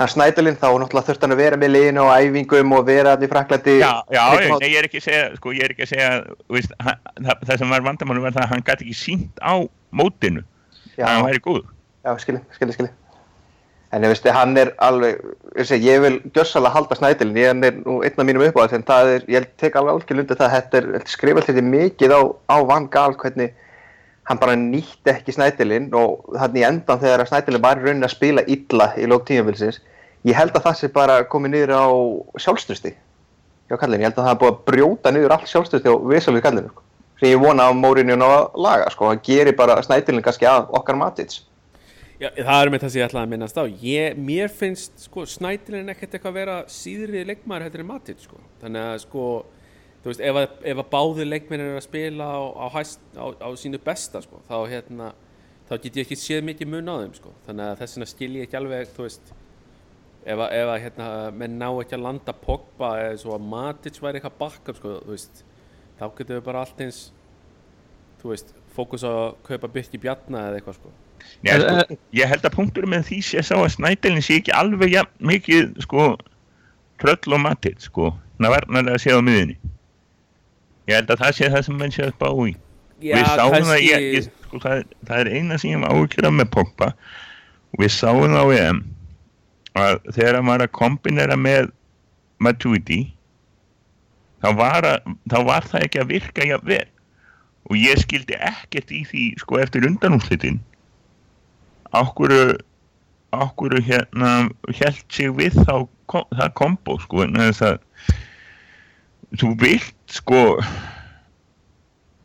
hann Snædalinn, þá náttúrulega þurfti hann að vera með liðinu og æfingum og vera hann í Fraklandi. Já, já, ég, nei, ég er ekki að segja, sko, ég er ekki að segja, veist, hann, það, það sem var vandamáli var það að hann gæti ekki sínt á mótinu já, að hann væri góð. já, skilji, skilji, skilji. En ég veist, hann er alveg, ég, vil gjörsalega halda Snædalinn, ég er nú einn af mínum uppáhalds, en það er, ég tek alveg algjörl undir það, þetta er, skrifa alltaf mikið á, á Van Gaal, hvernig hann bara nýtti ekki Snædalinn og þannig endan þegar Snædalinn var í rauninni að spila illa í lók tímafélsins, ég held að það sé bara komið niður á sjálfstöðsti hjá kallinu, ég held að það er búið að brjóta niður allt sjálfstöðsti og visalvið kallinu sko. sem ég vona á ná að laga sko, hann gerir bara Snædalinn kannski að okkar matits Já, það er með það sem ég ætlaði að minnast á ég, Mér finnst sko Snædilin ekkert eitthvað að vera síðri leikmaður heldur en Matic sko. Þannig að sko veist, ef að, ef að báði leikmenn er að spila á, á, hæst, á, á sínu besta sko, þá hérna þá get ég ekki séð mikið mun á þeim sko. þannig að þess vegna skil ég ekki alveg þú veist ef að, ef að hérna, menn ná ekki að landa Pogba eða svo að Matic væri eitthvað backup sko, þú veist, þá getum við bara allt eins þú veist, fókus á að kaupa Birki Bjarna eða eitthvað sko Nei, En, sko, ég held að punkturinn með því sé sá að Snædelin sé ekki alveg ja, mikið, sko, tröll og matitt, sko, navarnarlega sé á miðunni. Ég held að það sé það sem menn sé að spá í. við sáum það, ég, ég, sko, það, það er eina sem ég var af með Pogba og við sáum það á EM að þegar hann var að kombinera með Matuidi þá var, að, þá var það ekki að virka jafn vel og ég skildi ekkert í því sko eftir undanúslitin ákvöru ákvöru hérna held sig við þá kom, það kombo sko en þess að þú vilt sko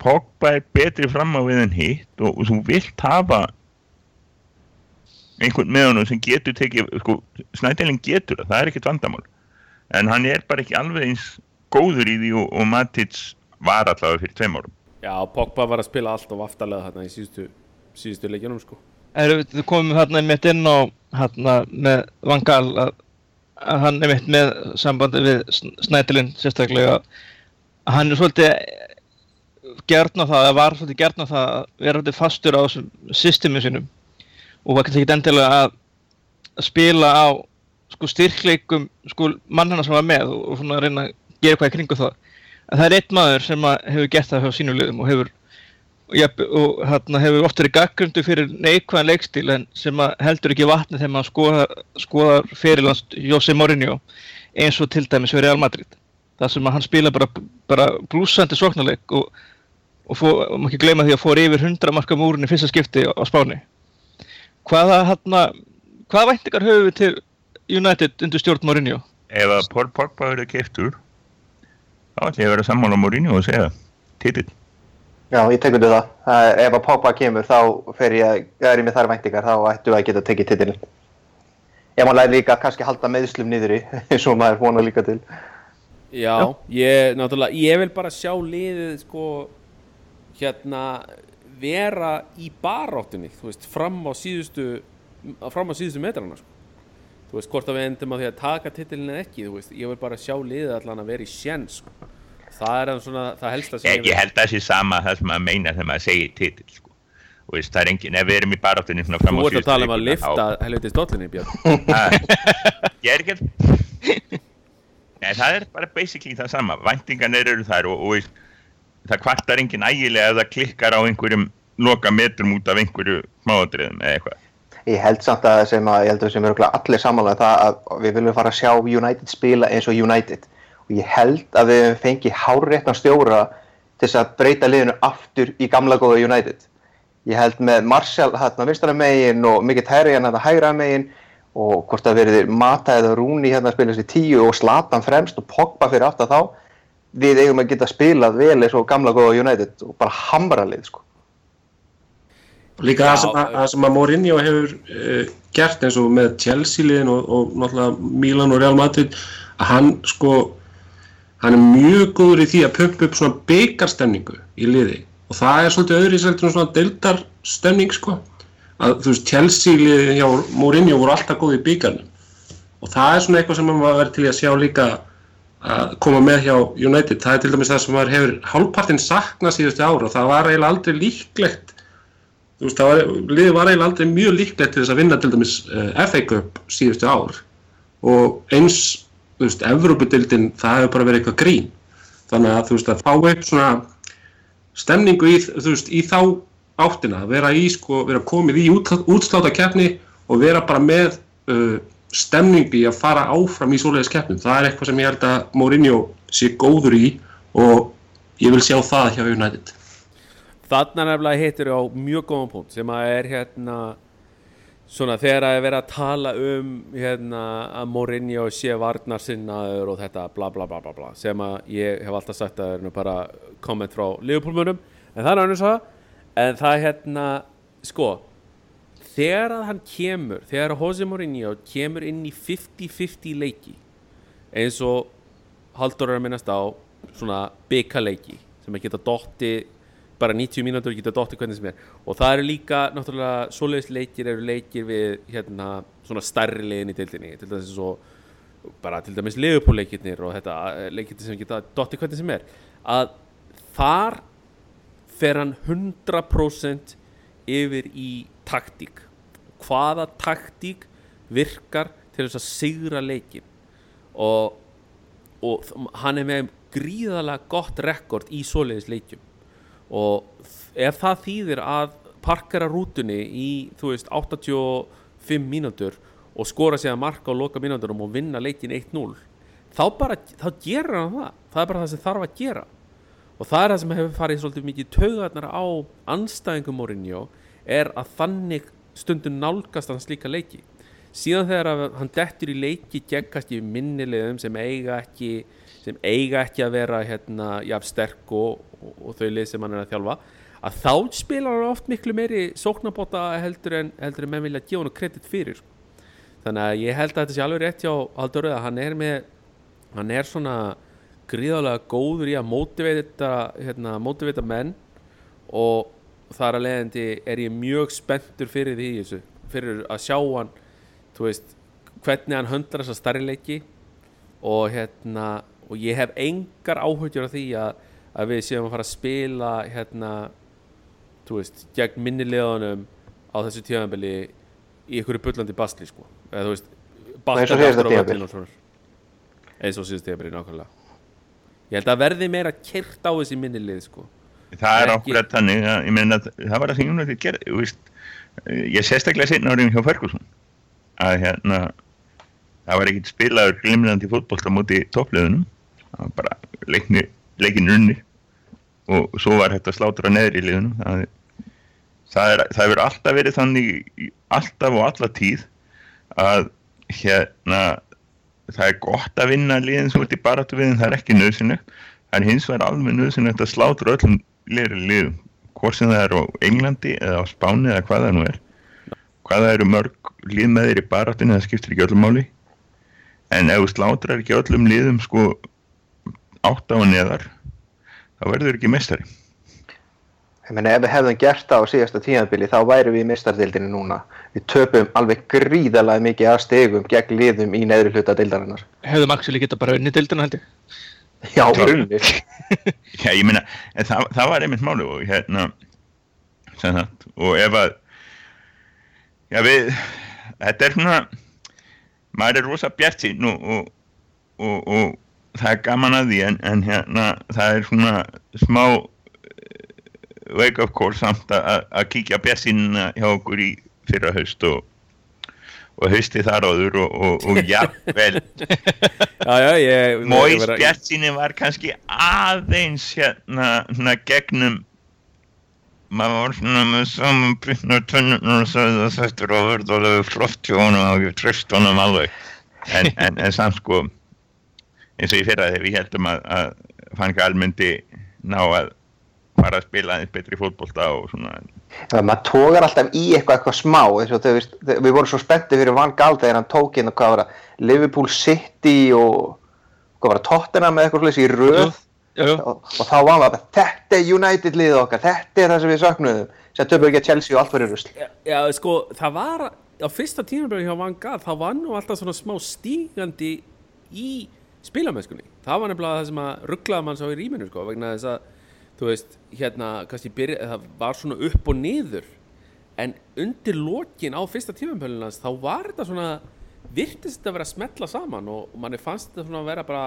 Pogba er betri fram á við en hitt og, og þú vilt hafa einhvern með honum sem getur tekið sko, Snædelin getur það, það er ekkert vandamál en hann er bara ekki alveg eins góður í því og, og Matic var allavega fyrir tveim árum Já, Pogba var að spila allt of aftalega þarna í síðustu, síðustu leikjunum sko. Við komum hérna einmitt inn á hérna með Van Gaal að, að hann einmitt með sambandi við Snædilinn sérstaklega að hann er svolítið gerna það, eða var svolítið gerna það að vera svolítið fastur á þessum systemi sinum og var kannski ekki endilega að, spila á sko styrkleikum sko mannana sem var með og, og svona að reyna að gera eitthvað í kringu það. En það er einn maður sem hefur gert það hjá sínum liðum og hefur jafn- og hérna hefur oft verið gaggrundu fyrir neikvæðan leikstíl en sem heldur ekki vatni þegar maður skoðar, skoðar fyrirlands Jose Mourinho eins og til dæmis fyrir Real Madrid þar sem hann spila bara, bara blúsandi sóknarleik og, og, maður ekki gleyma því að fór yfir 100 marka múrin í fyrsta skipti á, á Spáni hvaða hérna hvaða væntingar höfum við til United undir stjórn Mourinho? Ef að Paul Pogba verður keiftur þá ætlum ég að vera sammála Mourinho og segja titill. Já, ég tek undir það. það. er- Ef að Pogba kemur þá fer ég, ef er ég með þar væntingar þá ættu að geta tekið titilin. Ef maður læri líka kannski að halda meðslum niður í, eins og maður vonar líka til. Já, ég, náttúrulega, ég vil bara sjá liðið sko hérna vera í baráttunni, þú veist, fram á síðustu fram á síðustu metrana sko. þú veist, hvort að við endum á því að taka titilin eða ekki, þú veist, ég vil bara sjá liðið allan að vera í sjens sko. Það er svona, það helsta sem Ég, ég held að það sé sama það sem maður meina þegar maður segir titill sko. Og veist, það er engin, ef við erum í baráttunni svona fram á Þú ert að tala um að lifta helviti stollinni, Björn. Ég er ekki að Nei, það er bara basically það sama. Væntingarnir eru þar og, og veist, það kvartar engin ægilega ef það klikkar á einhverjum loka metrum út af einhverju smáadriðum eða eitthvað. Ég held samt að sem að, ég held að sem eru allir samanlega það að við viljum fara að sjá United spila eins og United. Og ég held að við höfum fengið hárréttan stjóra til þess að breyta liðinu aftur í gamla góða United. Ég held með Martial hérna vinstara megin og Mikið Terrian hérna hægra megin og hvort það verið Mata eða Rooney hérna að spila sér tíu og Slatan fremst og Pogba fyrir aftan þá við eigum að geta spilað vel eins og gamla góða United og bara hamra lið sko. Og líka Já, það sem, að, sem að Mourinho hefur uh, gert eins og með Chelsea liðin og, og náttúrulega Milan og Real Madrid að hann sko hann er mjög góður í því að pumpa upp svona byggarstemningu í liði. Og það er svolítið öðru í seldur svona deildarstemning sko. Að þú veist Chelsea liðin hjá Mourinho voru alltaf góð í byggarnum og það er svona eitthvað sem maður verður til að sjá líka að koma með hjá United. Það er til dæmis það sem maður hefur hálfpartinn saknað síðustu ára og það var eiginlega aldrei líklegt. Þú veist, það var, var eiginlega aldrei mjög líklegt til þess að vinna til dæmis uh, FA Cup síðustu ár. Og eins, þú veist, Evrópudildin það hefur bara verið eitthvað grín. Þannig að þú veist, að fá upp svona stemningu í, veist, í þá áttina, vera í sko, vera komið í út, útsláta keppni og vera bara með uh, stemningu í að fara áfram í svoleiðis keppnum, það er eitthvað sem ég held að Mourinho sé góður í og ég vil sjá það hjá United. Þarna nefnilega hittir á mjög góðan punkt sem að er hérna svona þegar að er verið að tala um hérna að Mourinho sé varnarsinnaður og þetta bla bla bla bla bla sem að ég hef alltaf sagt að það er bara komment frá Liverpoolmunum en það er annars það. En það er hérna sko þegar að hann kemur þegar að Jose Mourinho kemur inn í 50-50 leiki eins og Haldur er að minnast á svona byggaleiki sem að geta dotti bara 90 mínútur geta dotti hvernig sem er. Og það eru líka náttúrulega svoleiðis leikir eru leikir við hérna svona stærri liðin í deildinni. Til dæmis svo bara til dæmis Liverpool leikirnir og þetta leikirnir sem geta dotti hvernig sem er. Að þar fer hann 100% yfir í taktík. Hvaða taktík virkar til þess að sigra leikin og, og hann er með gríðalega gott rekord í svoleiðis leikjum og ef það þýðir að parkera rútunni í veist 85 mínútur og skora sig að marka á loka mínúturum og vinna leikin 1-0 þá bara, þá gerur hann það. Það er bara það sem þarf að gera. Og það er það sem hefur farið svolítið mikið taugarnar á anstæðingum Mourinho er að þannig stundum nálgast hann slíka leiki. Síðan þegar hann dettur í leiki gegn kannski minnilegum sem eiga ekki sem eiga ekki að vera hérna jafn sterk og, og, og þau lið sem hann er að þjálfa að þá spilar hann oft miklu meiri sóknabóta heldur en, heldur en menn vilja gefa hann kredit fyrir. Þannig að ég held að þetta sé alveg rétt hjá Haldur að hann er með hann er svona gríðalega góður í að mótiveita hérna, mótiveita menn og þar að leiðandi er ég mjög spenntur fyrir því þessu, fyrir að sjá hann veist, hvernig hann höndlar þessa starri leiki og hérna og ég hef engar áhugjur af því að, að við séum að fara að spila hérna þú veist, gegn minnileðunum á þessu tíðanbili í einhverju bullandi basli sko. Eða þú veist, á svona. Eins og síðast tíðanbili nákvæmlega. Ég held að verði meira kert á þessi minnilið sko. Það er okkur þannig að ég meina að það var það sem United gerði þú veist, ég sérstaklega seinna áriðin hjá Ferguson að hérna það var ekkert spilaður glimrandi fótbolta múti toppliðunum það var bara leikni, leikin unni og svo var þetta slátur á neðri liðunum það, það, er, það hefur alltaf verið þannig í- alltaf og alla tíð að hérna það er gott að vinna liðin sem ert í baráttu við en það er ekki nöðsynlegt er hins vegar alveg nöðsynlegt að slátra öllum liðri liðum hvort sem það er á Englandi eða á Spáni eða hvað það nú er. Hvað það eru mörg lið með þér í baráttunni það skiptir ekki öllum máli. En ef þú slátrar ekki öllum liðum sko átt á og neðar þá verður ekki mestari Ég meina ef við hefðum gert það á síðasta tíðanbili þá væri við í mistardildinni núna. Við töpum alveg gríðalega mikið að stegum gegn liðum í neðri hluta dildarinnar. Hefðum Axel geta bara unni dildina held ég. Já, grunni. Já, ég meina, það, það var einmitt máli og hérna sagt, og ef að já, við þetta er svona maður er rosa bjart sín og, og, og, og það er gaman að því en, en hérna, það er svona smá eh, wake up call samt að- kíkja sínina hjá okkur í fyrra haust og og hausti þar áður og, og, og jafnvel Móis Bjartsinni var kannski aðeins hérna, hérna gegnum maður var svona með saman byrna tönnunar og sagði að þetta er alveg flott hjá honum og ég tröst honum alveg. En, en, en samt sko eins og ég fyrra þegar við heldum að, að fann ekki almyndi ná að fara að spila aðeins betri fótbolta og svona. Ef maður tógar alltaf í eitthvað, eitthvað smá eins og við, við vorum svo spenntið fyrir Van Gaal þegar hann tók hérna hvað var það Liverpool City og hvað var það Tottenham með eitthvað slúðis í röð? Jú, jú, jú. og, og þá var maður bara þetta er United liðið okkar, þetta er það sem við söknuðum sem töfum ekki að Chelsea og allt fyrir rusl. Já, já, sko, það var á fyrsta tímabæri hjá Van Gaal, það var nú alltaf svona smá stígandi í spilamennskunni. Það var nefnilega það sem að rugglaði mann sá í rýminu, sko, vegna þess að, þú veist, hérna, kannski byrja, það var svona upp og niður, en undir lokin á fyrsta tímabælinans, þá var þetta svona, virtist þetta að vera að smetla saman og, manni fannst þetta svona að vera bara,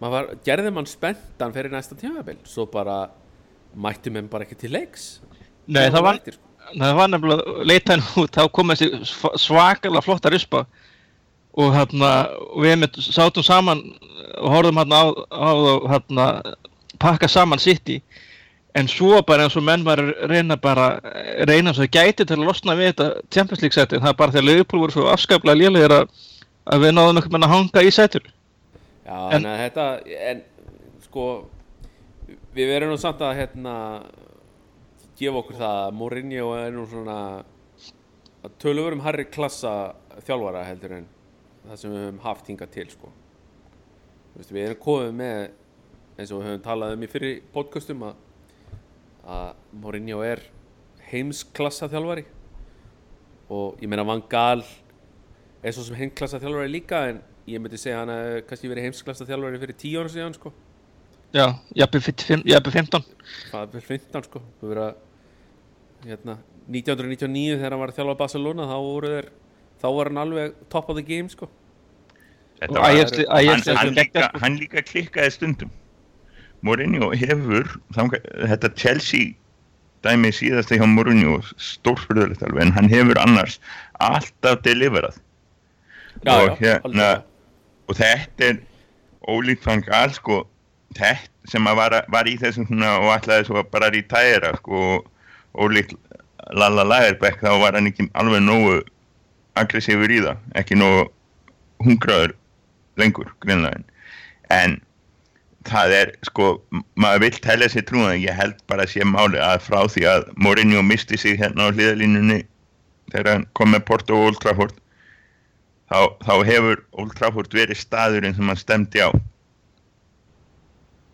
maður var, gerði mann spenntan fyrir næsta tímabæl, svo bara mættu menn bara ekki til leiks. Nei, það var, Mættir, sko. það var nefnilega leitaðin út, þá kom þessi sv- svakalega flotta rispa og hérna, og við með sátum saman og horfðum hérna á, á þá hérna pakka saman sitt í en svo bara eins og menn var að reyna bara reyna svo gæti til að losna við þetta Champions League seti, það er bara þegar Liverpool voru svo afskaplega lélegir að, að við náðum einhvern veginn að hanga í setur Já, En- en þetta, en sko, við verðum nú samt að hérna, gefa okkur það að Mourinho er nú svona að töluverum harri klassa þjálfara heldur en það sem við höfum haft hingað til, sko. Þú veist, við erum komið með, eins og við höfum talað um í fyrir podcastum að, að Mourinho er heimsklassa þjálfari og ég meina Van Gaal er svo sem heimsklassa þjálfari líka en ég myndi segja hann að kannski verið heimsklassa þjálfari fyrir 10 ára síðan sko. Já, jafnir 15 það er fyrir 15 sko. Að hérna, 1999 þegar hann var að þjálfa Barcelona þá voru þeir þá var hann alveg top of the game sko. Var- Ajax- Ajax- hann, hann, líka, hann líka klikkaði stundum. Mourinho hefur þanga, þetta Chelsea dæmi síðasta hjá Mourinho stórfyrðulegt alveg en hann hefur annars alltaf deliverað. Og hérna alveg. og þetta er ólíkt fann gal sko þetta sem að var, var í þessum svona og ætlaði svo að bara rítæra sko og ólíkt Lalla Lagerbæk þá var hann ekki alveg nógu aggressífur í það ekki nógu hungraður lengur greinlega en það er sko maður vill telja sér trúan en ég held bara að sé máli að frá því að Mourinho misti sig hérna á hliðalínunni þegar hann kom með Porto og Old Trafford þá, þá hefur Old Trafford verið staðurinn sem hann stemdi á.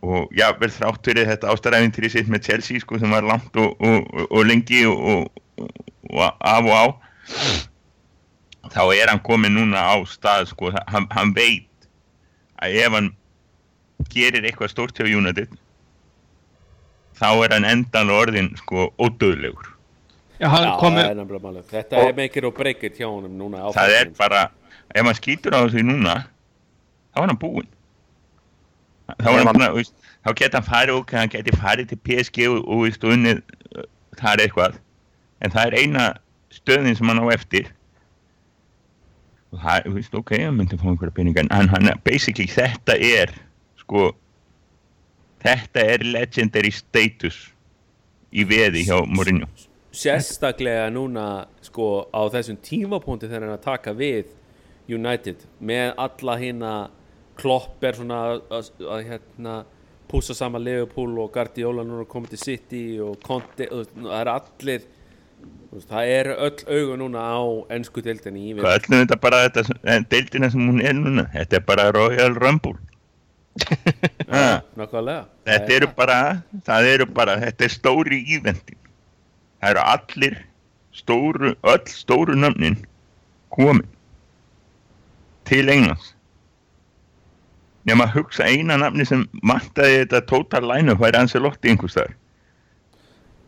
Og já, vel þrátt fyrir þetta ástaræfintýri sitt með Chelsea sko sem var langt og, og, og, og lengi og af og á þá er hann komin núna á stað sko, hann, hann veit að ef hann gerir eitthvað stórt hjá United þá er hann endan orðin sko ódöðlegur Já, hann Já, kom það með, er. Þetta er meikir og breykir hjá honum núna á það er bara, ef maður skýtur á þessu núna þá er hann búinn. Þá, er hann, hann- þá geta hann farið ok, hann geti farið til PSG og, og, og unnið uh, þar eitthvað. En það er eina stöðin sem hann á eftir. og það þú veist, ok, hann myndi fá einhverja peninga en hann, basically þetta er sko þetta er legendary status í veði hjá Mourinho. Sérstaklega núna sko á þessum tímapunkti þegar hann að taka við United með alla hérna klopp er svona að, að, að hérna pússa saman Liverpool og Guardiola núna komið til City og Conte það er allir það eru öll augu núna á ennsku deildinni í við Hvað öllum þetta bara þetta, en deildina sem hún er núna, þetta er bara Royal Rumble. Ha, nákvæmlega þetta eru bara, það eru bara, þetta er stóri íventin. Það eru allir stóru, öll stóru nöfnin komin til Englands. Nefn að hugsa eina nafni sem mantaði þetta total line-up væri Ancelotti einhvers þar.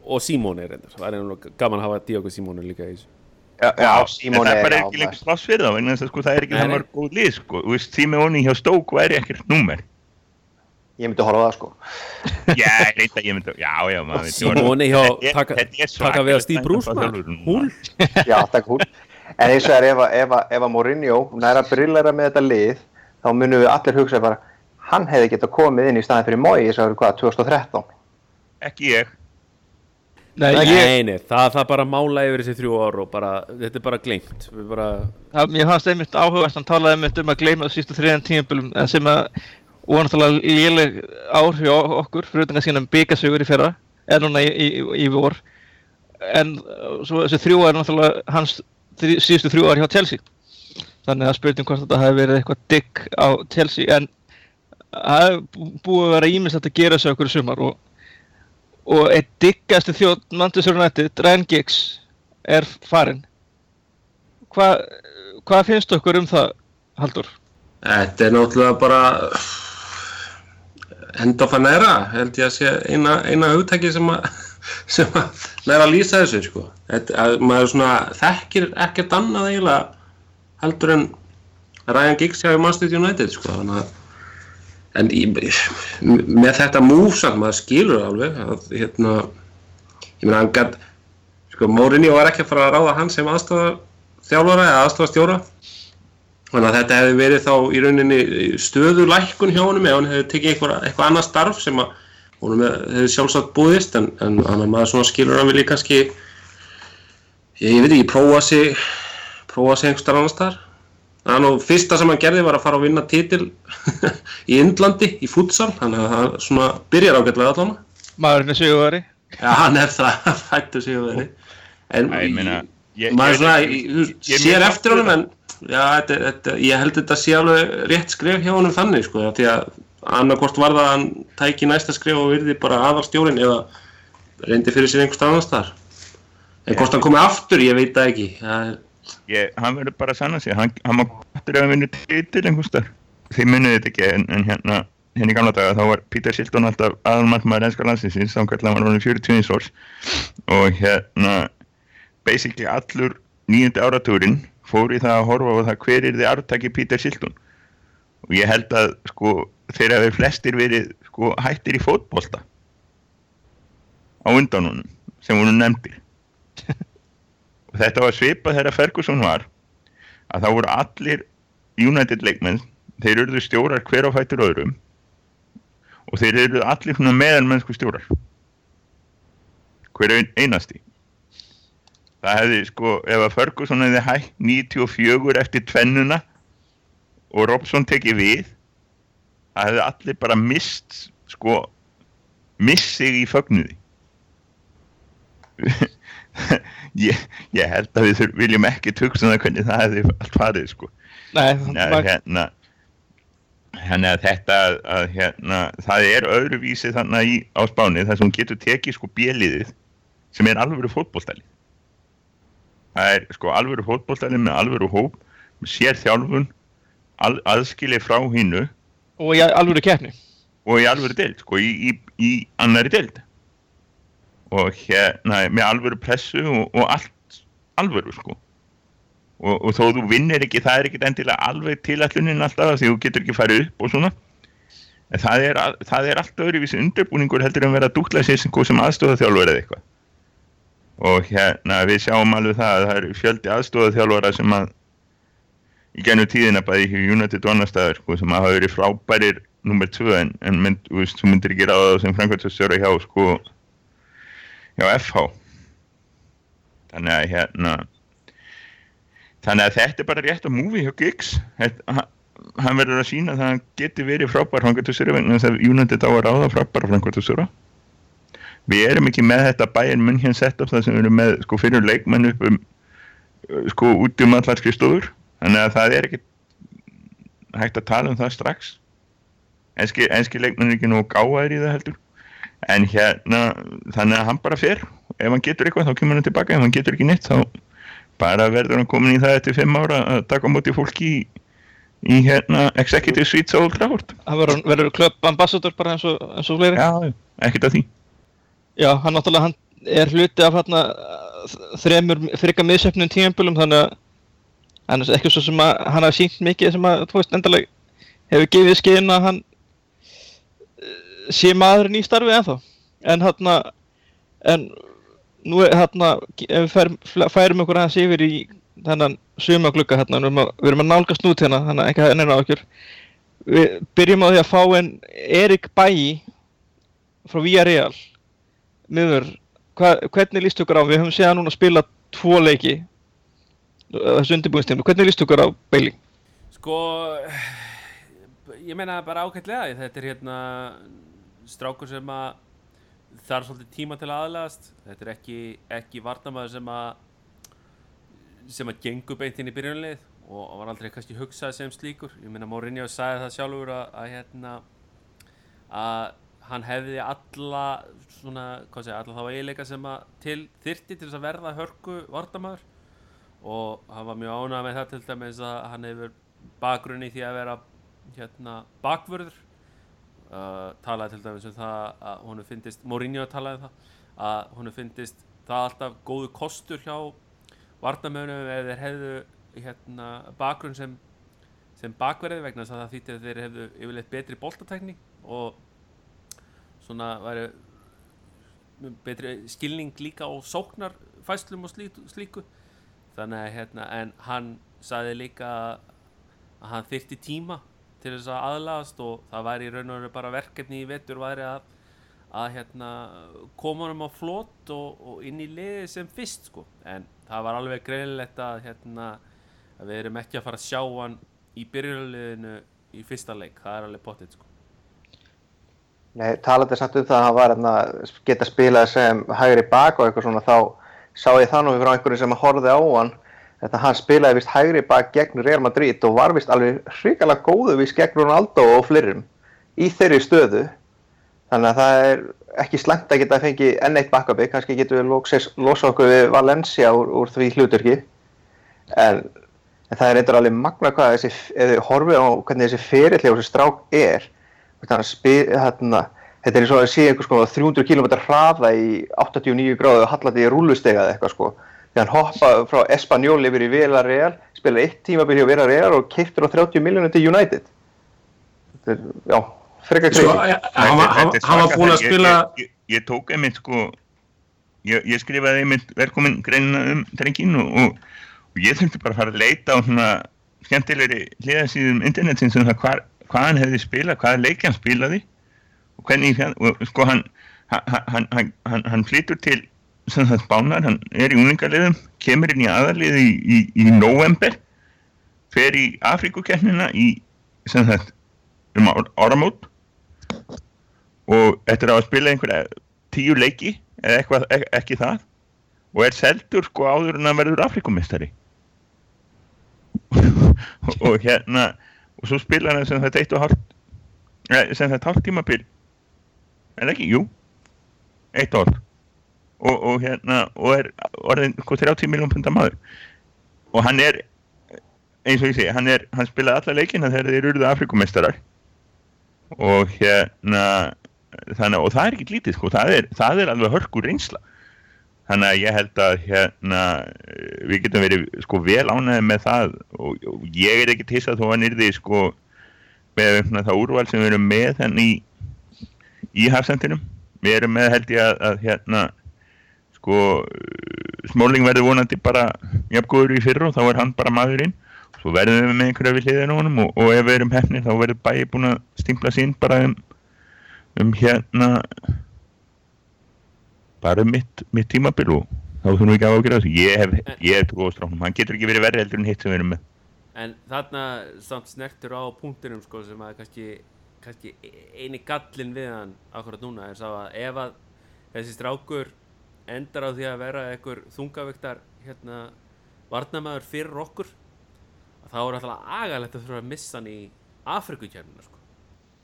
Og Simone er reyndar það er nú gaman að hafa Diogo Simone líka í þessu Já, já, en Simone það er bara ekki lengur pláss fyrir það vegna þess að sko það er ekki Nei, það nei. var góð lið sko. Þú veist, Simeoni hjá Stoke væri ekkert númer. Ég myndi horfa á það sko Já, reynda ég myndi, já, já, maður Simone hjá taka, við að Steve húl núna. Já, takk hún En eins og það er ef, að- ef, að- ef að Mourinho næra að brillera með þetta lið þá munum við allir hugsa bara hann hefði getað komið inn í staðin fyrir Mói þess að það hvað, 2013 Ekki ég. Nei, Nei, ég, nei, það, það bara mála yfir þessi þrjú ár og bara, þetta er bara gleymt. Við bara, það, mér fannst einmitt áhugast, hann talaði einmitt um að gleyma sístu þriðan tímabölum en sem að og náttúrulega léleg hjá okkur, fyrir utan að sína byggasögur í fyrra, er núna í, í, í vor. En uh, svo þessi þrjú er náttúrulega hans þrjú, síðustu þrjú ár hjá Chelsea. Þannig að spurning hvort þetta hafi verið eitthvað digg á Chelsea en það bú- búið að vera ímislegt að gera þessu okkur í sumar og, og eitt diggasti þjótt Manchester United, Ryan Giggs er farinn hvað hva finnst okkur um það Haldur? Þetta er náttúrulega bara enda að næra held ég að sé eina, eina hugtæki sem að sem að næra lýsa þessu sko. Þetta, að maður svona þekkir ekkert annað eiginlega heldur en Ryan Giggs hjá Manchester United sko. þannig að en í, með þetta move samt maður skilur alveg að hérna ég meina hann gætt sko Mourinho var ekki að fara að ráða hann sem aðstofar þjálfara eða aðstofastjóra Þannig að þetta hefði verið þá í rauninni stöðulækkun hjá honum ef hann hefði tekið eitthvað, eitthvað annað starf sem að honum hefði sjálfsagt búðist en, en hann að maður svona skilur hann vilji kannski ég, ég veit ekki, prófa sig prófa sig einhver starf annars þar Þannig að fyrsta sem hann gerði var að fara að vinna titil í Indlandi, í futsal þannig að það svona byrjar ágætlega allan. Maðurinn er sigurveri Já, hann er það, fættu sig að veri En Æ, ég meina, ég, maður svona, ég- ég, ég, sér mér eftir honum en já, þetta, þetta, ég held þetta sé alveg rétt skref hjá honum þannig sko, því að annarkort var það að hann tæki næsta skref og virði bara aðalstjórin eða reyndi fyrir sér einhvers annars þar en hvort hann komi aftur, ég veit það ekki. Það er, ég, hann verður bara að sanna sig. Hann, hann má gottur að vinna titil einhvers þar þið munið þetta ekki en, en hérna hérna í gamla daga þá var Peter Shilton alltaf aðalmarkmaður ennska landsinsins þá kallar hann var orðin 40 árs. Og hérna basically allur nýjöndi áratúrin fór í það að horfa á það hver er þið arftaki Peter Shilton. Og ég held að sko þeir hafi flestir verið sko hættir í fótbolta á undan honum sem voru nefndir. og þetta var svipað þegar Ferguson var að það voru allir United leikmenn þeir eruðu stjórar hver á fættur öðrum og þeir eruðu allir svona meðalmennsku stjórar. Hver ein- einasti. Það hefði sko ef að Ferguson hefði hægt 94 eftir tvennuna og Robson tekið við það hefði allir bara mist sko missig í fögnuði ég, ég held að við viljum ekki hugsa um það hvernig það hefði allt farið sko. Nei, Nei, það hérna Þannig að þetta að, að hérna, það er öðruvísi þannig í, á spáni þar sem hún getur tekið sko bjöliðið sem er alvöru fótboltæli það er sko alvöru fótboltæli með alvöru hóp með sér þjálfun al, aðskilið frá hinnu og í alvöru keppni. Og í alvöru deild sko í, í, í annari deild og hérna með alvöru pressu og, og allt alvöru sko. Og, og þó þú vinnir ekki, það er ekki endilega alveg tilallunin alltaf því þú getur ekki farið upp og svona. En það er, það er allt öðruvísi undirbúningur heldur en vera dúkla sér sem, sem aðstofa þjálfur eða eitthvað. Og hérna við sjáum alveg það að það eru fjöldi aðstofa þjálfara sem að í gennum tíðina bæði hjá United og annar staðar sko, sem að hafa verið frábærir nummer 2 en, en mynd, þú veist, þú myndir ekki ráða sem framkvæmstastjóra hjá sko hjá FH þannig að hérna þannig að þetta er bara rétt að múfi hjá Giggs. Þetta- hann- verður að sína það að hann geti verið frábær framkvæmstastjóra vegna þess að United á að ráða frábæra framkvæmstastjóra við erum ekki með þetta hér sett upp það sem við erum með sko fyrir leikmenn upp um uh, sko út um allar skrifstofur. Þannig að það er ekki hægt að tala um það strax. Enski, enski leikmenn er ekki nú gáðar í það heldur en hérna þannig að hann bara fer. Ef hann getur eitthvað þá kemur hann tilbaka. Ef hann getur ekki neitt þá bara verður hann komin í það eftir fimm ára að taka á móti fólki í, í hérna Executive Suites á Old Trafford. Hann verður, klöpp ambassador bara eins og, eins og fleiri. já, ekkert að því. Já, hann náttúrulega hann er hluti af hérna þremur frika miðsefnum tímabölum þannig að hann er ekki svo sem að hann hafi sínt mikið sem að, þú veist, endalega hefur gefið skinn að hann sé maðurinn í starfi ennþá. En hérna, en nú er hérna, ef við færum, okkur aðeins yfir í þennan sumaglugga hérna, við erum að, við erum að nálgast nút hérna, þannig að ekki að neina á okkur. Við byrjum á því að fá en Erik Bæi frá Villarreal miður, hvernig líst ykkur á, við höfum séð hann núna spila tvo leiki þessu undirbúinstíma, hvernig líst ykkur á Bailey? Sko, ég meina bara ágætlega, þetta er hérna strákur sem að þarf svolítið tíma til að aðlagast, þetta er ekki, ekki varnamaður sem að sem að gengur beint inn í byrjunlið og var aldrei kannski hugsað sem slíkur, ég meina Mourinho sagði það sjálfur að, að hérna að hann hefði alla svona, hvað segja, alla þá eiginleika sem að til þyrti til þess að verða hörku varnamaður og hann var mjög ánægð með það til dæmis að hann hefur bakgrunn í því að vera hérna bakvörður uh, talaði til dæmis um það að honum finnist, Mourinho talaði um það að honum finnist það alltaf góðu kostur hjá varnamönnum ef þeir hefðu hérna, bakgrunn sem sem bakverði vegna þess að það þýtti að þeir hefðu yfirleitt betri boltatækni og svona væri betri skilning líka á sóknarfæslum og slíku, þannig að hérna en hann sagði líka að hann þyrti tíma til þess að aðlagast og það væri í raun og veru bara verkefni í vetur væri að að hérna koma honum á flot og, og inn í liði sem fyrst sko. En það var alveg greinilegt að hérna að við erum ekki að fara að sjá hann í byrjunarliðinu í fyrsta leik, það er alveg potið sko. Nei, talandi samt um það að hann var hérna að geta spilað sem hægri bak og eitthvað svona þá sá ég það nú frá einhverju sem horfði á hann þetta hann spilaði vist hægri bak gegn Real Madrid og var vist alveg hrikalega góðu vist gegn Ronaldo og flirum í þeirri stöðu. Þannig að það er ekki slengt að geta að fengi enn eitt backupi, kannski getum við loksins losa okkur við Valencia úr, úr því hluturki en, en það er eitthvað alveg magna hvað þessi, þið horfið á hvernig þessi fyrirli og þessi strák er. Þannig að hérna, þetta er og að sé einhvers konar 300 km hraða í 89 gráðu hallandi í rúlustega eða eitthvað sko þegar hann hoppaði frá Espanyol yfir í Villarreal spilaði eitt tímabil hjá Villarreal og keiptur á 30 miljónir til United. Þetta er, já, frekar Sko, crazy eh, hann var- hann- hann var búinn að spila ég, ég, ég tók einmitt sko ég, ég skrifaði einmitt velkomin greinina um drengin og, og, og ég þurfti bara að fara að leita á svona skemmtilegri hliðasíðum internetsins um það hvar, hvað hann hefði spilað, hvaða leik hann spilaði og hvernig og sko hann hann, hann, hann, hann, hann flytur til sem það spánar, hann er í unglingaliðum kemur inn í aðaliði í, í, í november fer í Afrikukernina í sem það um ár- áramót. Og eftir að hafa spilað einhverja tíu leiki eða eitthvað, ek, ekki það og er seldur sko áður en að verður Afrikumistari og, hérna og svo spilar hann sem þetta eitt og hálft sem þetta hálft tímabil. En ekki, jú. Eitt og hálft og, og hérna og er orðin sko 30 miljón pundar maður. Og hann er eins og ég segi, hann, er, hann spilaði alla leikina þegar þeir eruðu Afrikumistarar og hérna þannig, og það er ekki lítið sko, það er, það er alveg hörkur reynsla. Þannig að ég held að hérna, við getum verið sko vel ánæðið með það. Og, og ég er ekki tissað þó að nýrði sko með það úrval sem við erum með henni í, í hafsendinum. Við erum með held ég að, að hérna sko Smáling verður vonandi bara jafngóður í fyrra og þá er hann bara maðurinn. Svo verðum við með einhverja við hliðin á honum og, og ef við erum hefnir þá verður bæði búin að stimpla sín bara um, um hérna bara um mitt, mitt tímabil og þá þurfum við ekki að ágjöra þessu. Ég hef, hef trú á stráknum, hann getur ekki verið verið heldur en hitt sem við erum með. En þarna samt snertur á punktinum sko sem að kannski, kannski eini gallin við hann akkurat núna er sá að ef að þessi strákur endar á því að vera einhver þungaviktar hérna varnamæður fyrir okkur að þá er alltaf agalegt að þurfa að missa hann í Afrikukjörnuna sko.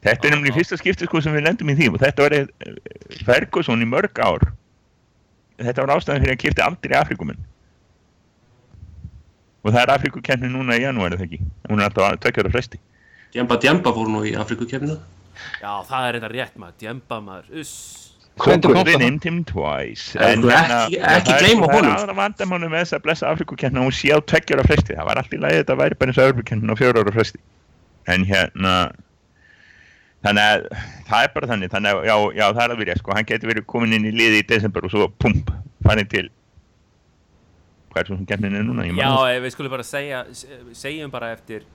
Þetta er nefnilega í fyrsta skipti sko sem við lendum í því. Og þetta var eh, Ferguson í mörg ár. Þetta var ástæðan fyrir að kipta aldrei Afrikumenn og það er Afrikukenni núna í janúar eða ekki? Hún er alltaf að tökja það fresti. Djemba Djemba fór nú í Afrikukefnina Já, það er þetta rétt maður, djemba maður, uss Það? nefnd him twice. En En þú hérna, ekki- ekki gleyma honum. Það er aðra vandamánu með þess að blessa Afrikukenna hún sé á tveggjara fresti. Það var allt í lagi þetta væri bara eins og Afrikukenna á fjóra ára fresti. En hérna þannig að það er bara þannig. Þannig að já, já það er alveg rétt sko. Hann getur verið komin inn í liði í desember og svo pump farin til hvað er svo sem kennin er núna? Ég Já, ef við skulum bara segja segjum bara eftir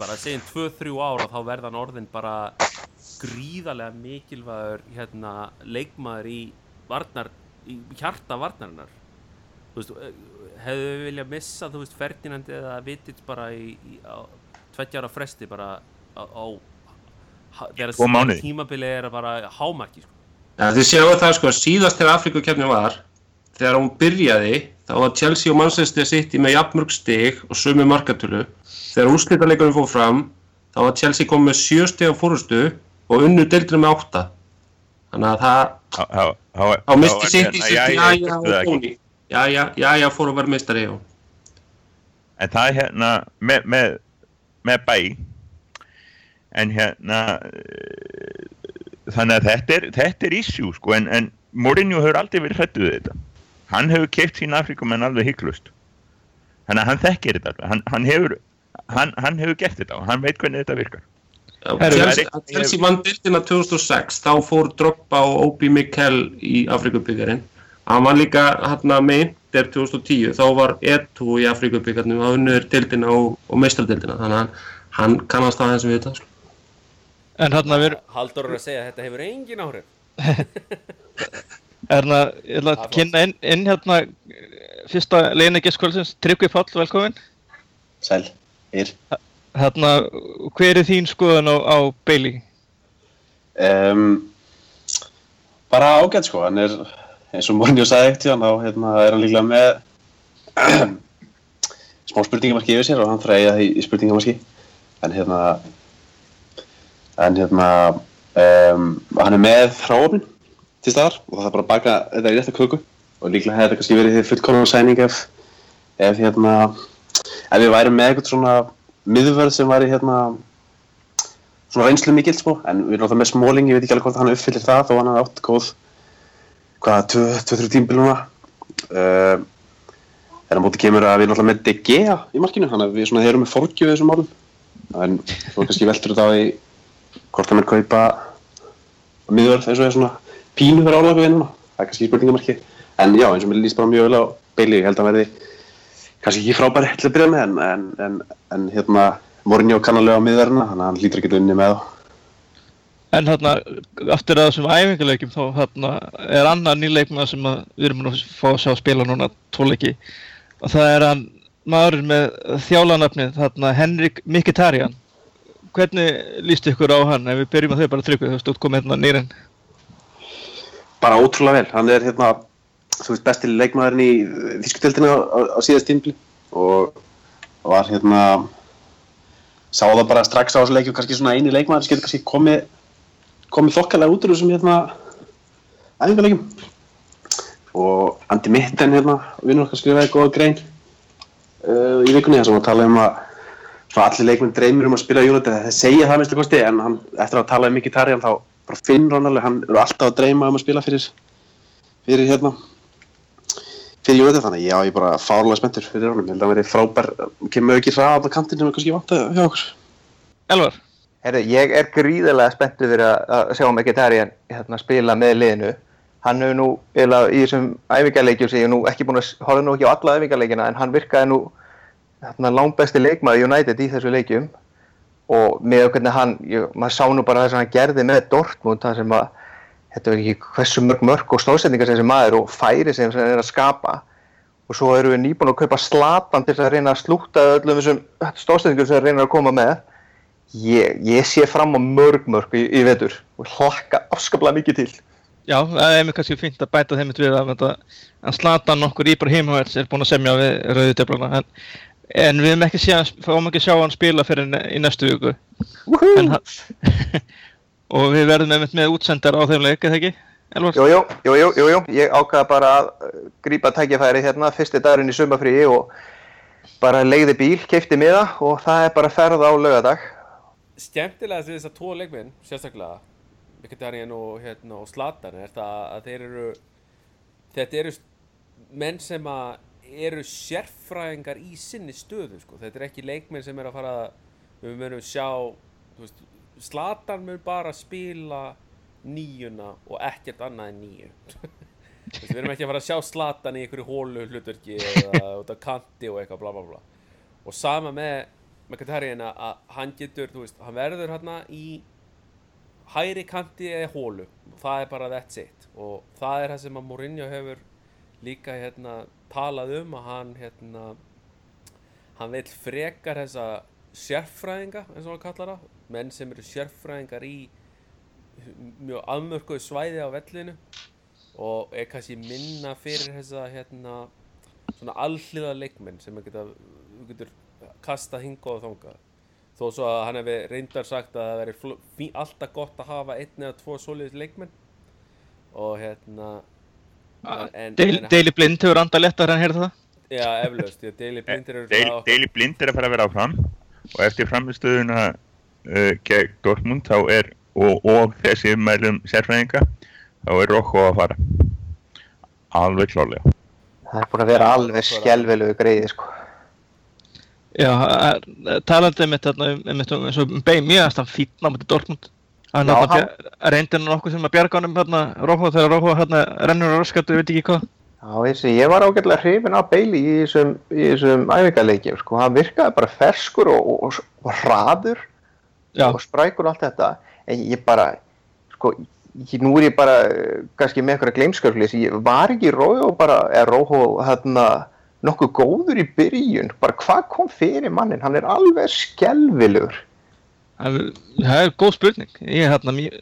bara segjum 2-3 ára þá verða hann orðin bara gríðarlega mikilvægur hérna leikmaður í varnar í hjarta varnarinnar veist, hefðu við viljað missa þú veist Ferdinand eða Vitit bara í, í á tveggjára fresti bara á, á mánuði. tímabili er bara hámarki sko. ja, Þið séu það sko síðast þegar Afrikukefni var þegar hún byrjaði þá var Chelsea og Manchester City með jafnmörg stig og sömu markatölu þegar úrslitaleikunum fór fram þá var Chelsea komið með sjö stig á fórustu og unnu deildinu með átta. Þannig að það á misti þá- City hérna, City, já, ég já, veistu já, það og ekki. Tony. Já, já, já, já, fór að vera meistari, já. En það er hérna með, með, með bæ en hérna eh, þannig að þetta er, þetta er issue sko en, en Mourinho hefur aldrei verið hrættu við þetta. Hann hefur keipt sín Afrikumenn alveg hygglust þannig að hann þekkir þetta hann, hann, hefur, hann, hann hefur gert þetta og hann veit hvernig þetta virkar Chelsea, er- vann deildina 2006 þá fór Drogba og Obi Mikkel í Afrikubyggarinn hann var líka hérna með Inter 2010 þá var Eto í Afrikubyggarnum þá unnur deildina og, og meistardildina þannig að hann, hann kannast það eins og við þetta sko. En hérna við Haldur er að segja að þetta hefur engin áhrif. Hérna, ég ætla að kynna inn, inn hérna eh, fyrsta leinigesskvöldsins, Tryggvi Páll, velkomin. Sæl, hér. Hérna, hver er þín skoðun á, á Bailey? Um, bara ágætt sko, hann er, eins og Mourinho sagði ekkert hérna, hérna, er hann líklega með smá spurningamarki yfir sér og hann eiga því í spurningamarki. En hérna, en hérna, um, hann er með hráfinn til staðar og það er bara að baka þetta í rétta köku og líklega hefði þetta kannski verið því fullkonan sæning ef, ef hérna, ef við værum með eitthvað svona miðvörð sem væri hérna svona reynslu mikill sko, en við erum alltaf með smóling, ég veit ekki alveg hvort hann uppfyllir það þó hann hafði átt góð hvað, 2-3 tímbil núna. Uh, en á móti kemur að við erum alltaf með De Gea í markinu, þannig að við svona erum með forgjöf í þessum málum en svo kannski veltur þetta á í hvort hann er kaupa miðvörð eins og er svona pínu fyrir álagu við núna, það er kannski spurningamarki en já, eins og mér líst bara mjög vel á Bailey, ég held að verði kannski ekki frábæri til að byrja með en, en, en, en hérna Mourinho kannarlega á miðverðina þannig að hann hlýtur ekki unni með þá En hérna, aftur að þessum æfingarleikjum þá hérna, er annar nýleikmaður sem við erum að fá að sjá að spila núna tóleiki og það er hann maðurinn með þjálanafnið, hérna Henrik Mkhitaryan. Hvernig líst ykkur á hann ef við byrjum að þau bara tryggja þú veist, útkomið hérna nýrin? bara ótrúlega vel, hann er hérna þú veist besti leikmaðurinn í þýskutöldinu á, á, á síðast tímpli og var hérna sá það bara strax á þessu leikju kannski svona eini leikmaður sem getur kannski komið komið þokkalega út úr þessum hérna æfingarleikjum og Andi Mitten hérna vinnur okkar skrifaði góða grein uh, í vikunni þar sem hann talaði um að allir leikmenn dreymir um að spila United þeir segja það minnstu kosti en hann, eftir að tala um mikið tarjan þá bara finnur hann alveg, hann er alltaf að dreyma um að spila fyrir fyrir hérna fyrir United þannig já, ég er bara fárlega spenntur fyrir honum, ég held að verið frábær kemur ekki hraða á kantinn sem er kannski vant að hjá okkur Elvar, Herru, ég er gríðarlega spenntu fyrir að, að sjá Mkhitaryan hérna, spila með liðinu. Hann hefur nú, eða í þessum æfingarleikjum sem ég nú ekki búin að horfa nú ekki á alla æfingarleikina, en hann virkaði nú hérna, langbesti leikmaður United í þessu leikjum. Og með hvernig hann, ég, maður sá nú bara það sem hann gerði með Dortmund, það sem að, þetta veit ekki hversu mörg mörg og stóðsetningar sem þessi maður og færi sem hann er að skapa. Og svo erum við nýbúin að kaupa slatan til að reyna að slúta öllum þessum stóðsetningum sem hann reynir að koma með. Ég, ég sé fram á mörg mörg í, í vetur og hlakka afskaplega mikið til. Já, það er mér kannski fínt að bæta þeim við að, að, að Zlatan okkur Íbrahimovic er búinn að semja við rauðu döflana en, en við hefum ekki séð, fáum ekki sjá hann spila fyrir í næstu viku. En, og við verðum með, með útsendar á þeim leik, eða ekki? Elvar? Jú, jú, jú, jú, jú, jú. ég ákvaða bara að uh, grípa tækifæri hérna fyrsti dagurinn í sumafríi og bara leiði bíl, keipti miða og það er bara ferð á laugadag skemmtilega þess að tvo leikminn sérstaklega Mkhitaryan og, hérna, og Zlatan er það að þeir eru þetta eru menn sem að eru sérfræðingar í sinni stöðu sko. þetta er ekki leikmenn sem er að fara við munum sjá þú veist, Zlatan mun bara spila nýjuna og ekkert annað en nýju við erum ekki að fara að sjá Zlatan í einhverju hólu hlutverki eða út af kanti og eitthvað bla bla bla. Og sama með Mkhitaryan að hann getur, veist, hann verður hérna í hæri kanti eða hólu. Það er bara that's it. Og það er það sem að Mourinho hefur líka hérna talað um að hann hérna hann vil frekar þessa sérfræðinga eins og hann kallar það menn sem eru sérfræðingar í mjög afmörkuðu svæði á vellinu og er kannski minna fyrir þessa hérna svona allhliða leikmenn sem geta, getur kasta hinga og þanga þó svo að hann hefði reyndar sagt að það veri alltaf gott að hafa einn eða tvo svoleiðis leikmenn og hérna en, en, Daily, en Daily Blind hefur anda lettar en heyrða það? já, eflaust, því að Daily Blind er að fara að vera áfram og eftir framistöðuna uh, gegn Dortmund þá er og, og þessi meðlum sérfræðinga þá er Rokko að fara. Alveg klálega það er búin að vera alveg skelvilegu greiði sko. Já, talandi um þetta þarna, um, um, um, eins og um Bein, finnst hann fínn á mútið Dortmund. Hann er hann- nokkuð sem að bjarga honum hérna, Róhó þegar hérna rennur á raskatu, ég veit ekki hvað. Já, þessi, ég var ágætlega hrifin í þessum, í þessum æfingarleikjum sko. hann virkaði bara ferskur og, og, og hraður Já, og sprækur og allt þetta en ég bara sko, ég, nú er ég bara eh, kannski með eitthvað gleimskörflis ég var ekki Róhó bara, eða Róhó hérna nokkuð góður í byrjun. Bara hvað kom fyrir mannin, hann er alveg skelvilegur það er- það er góð spurning. Ég hérna, mér,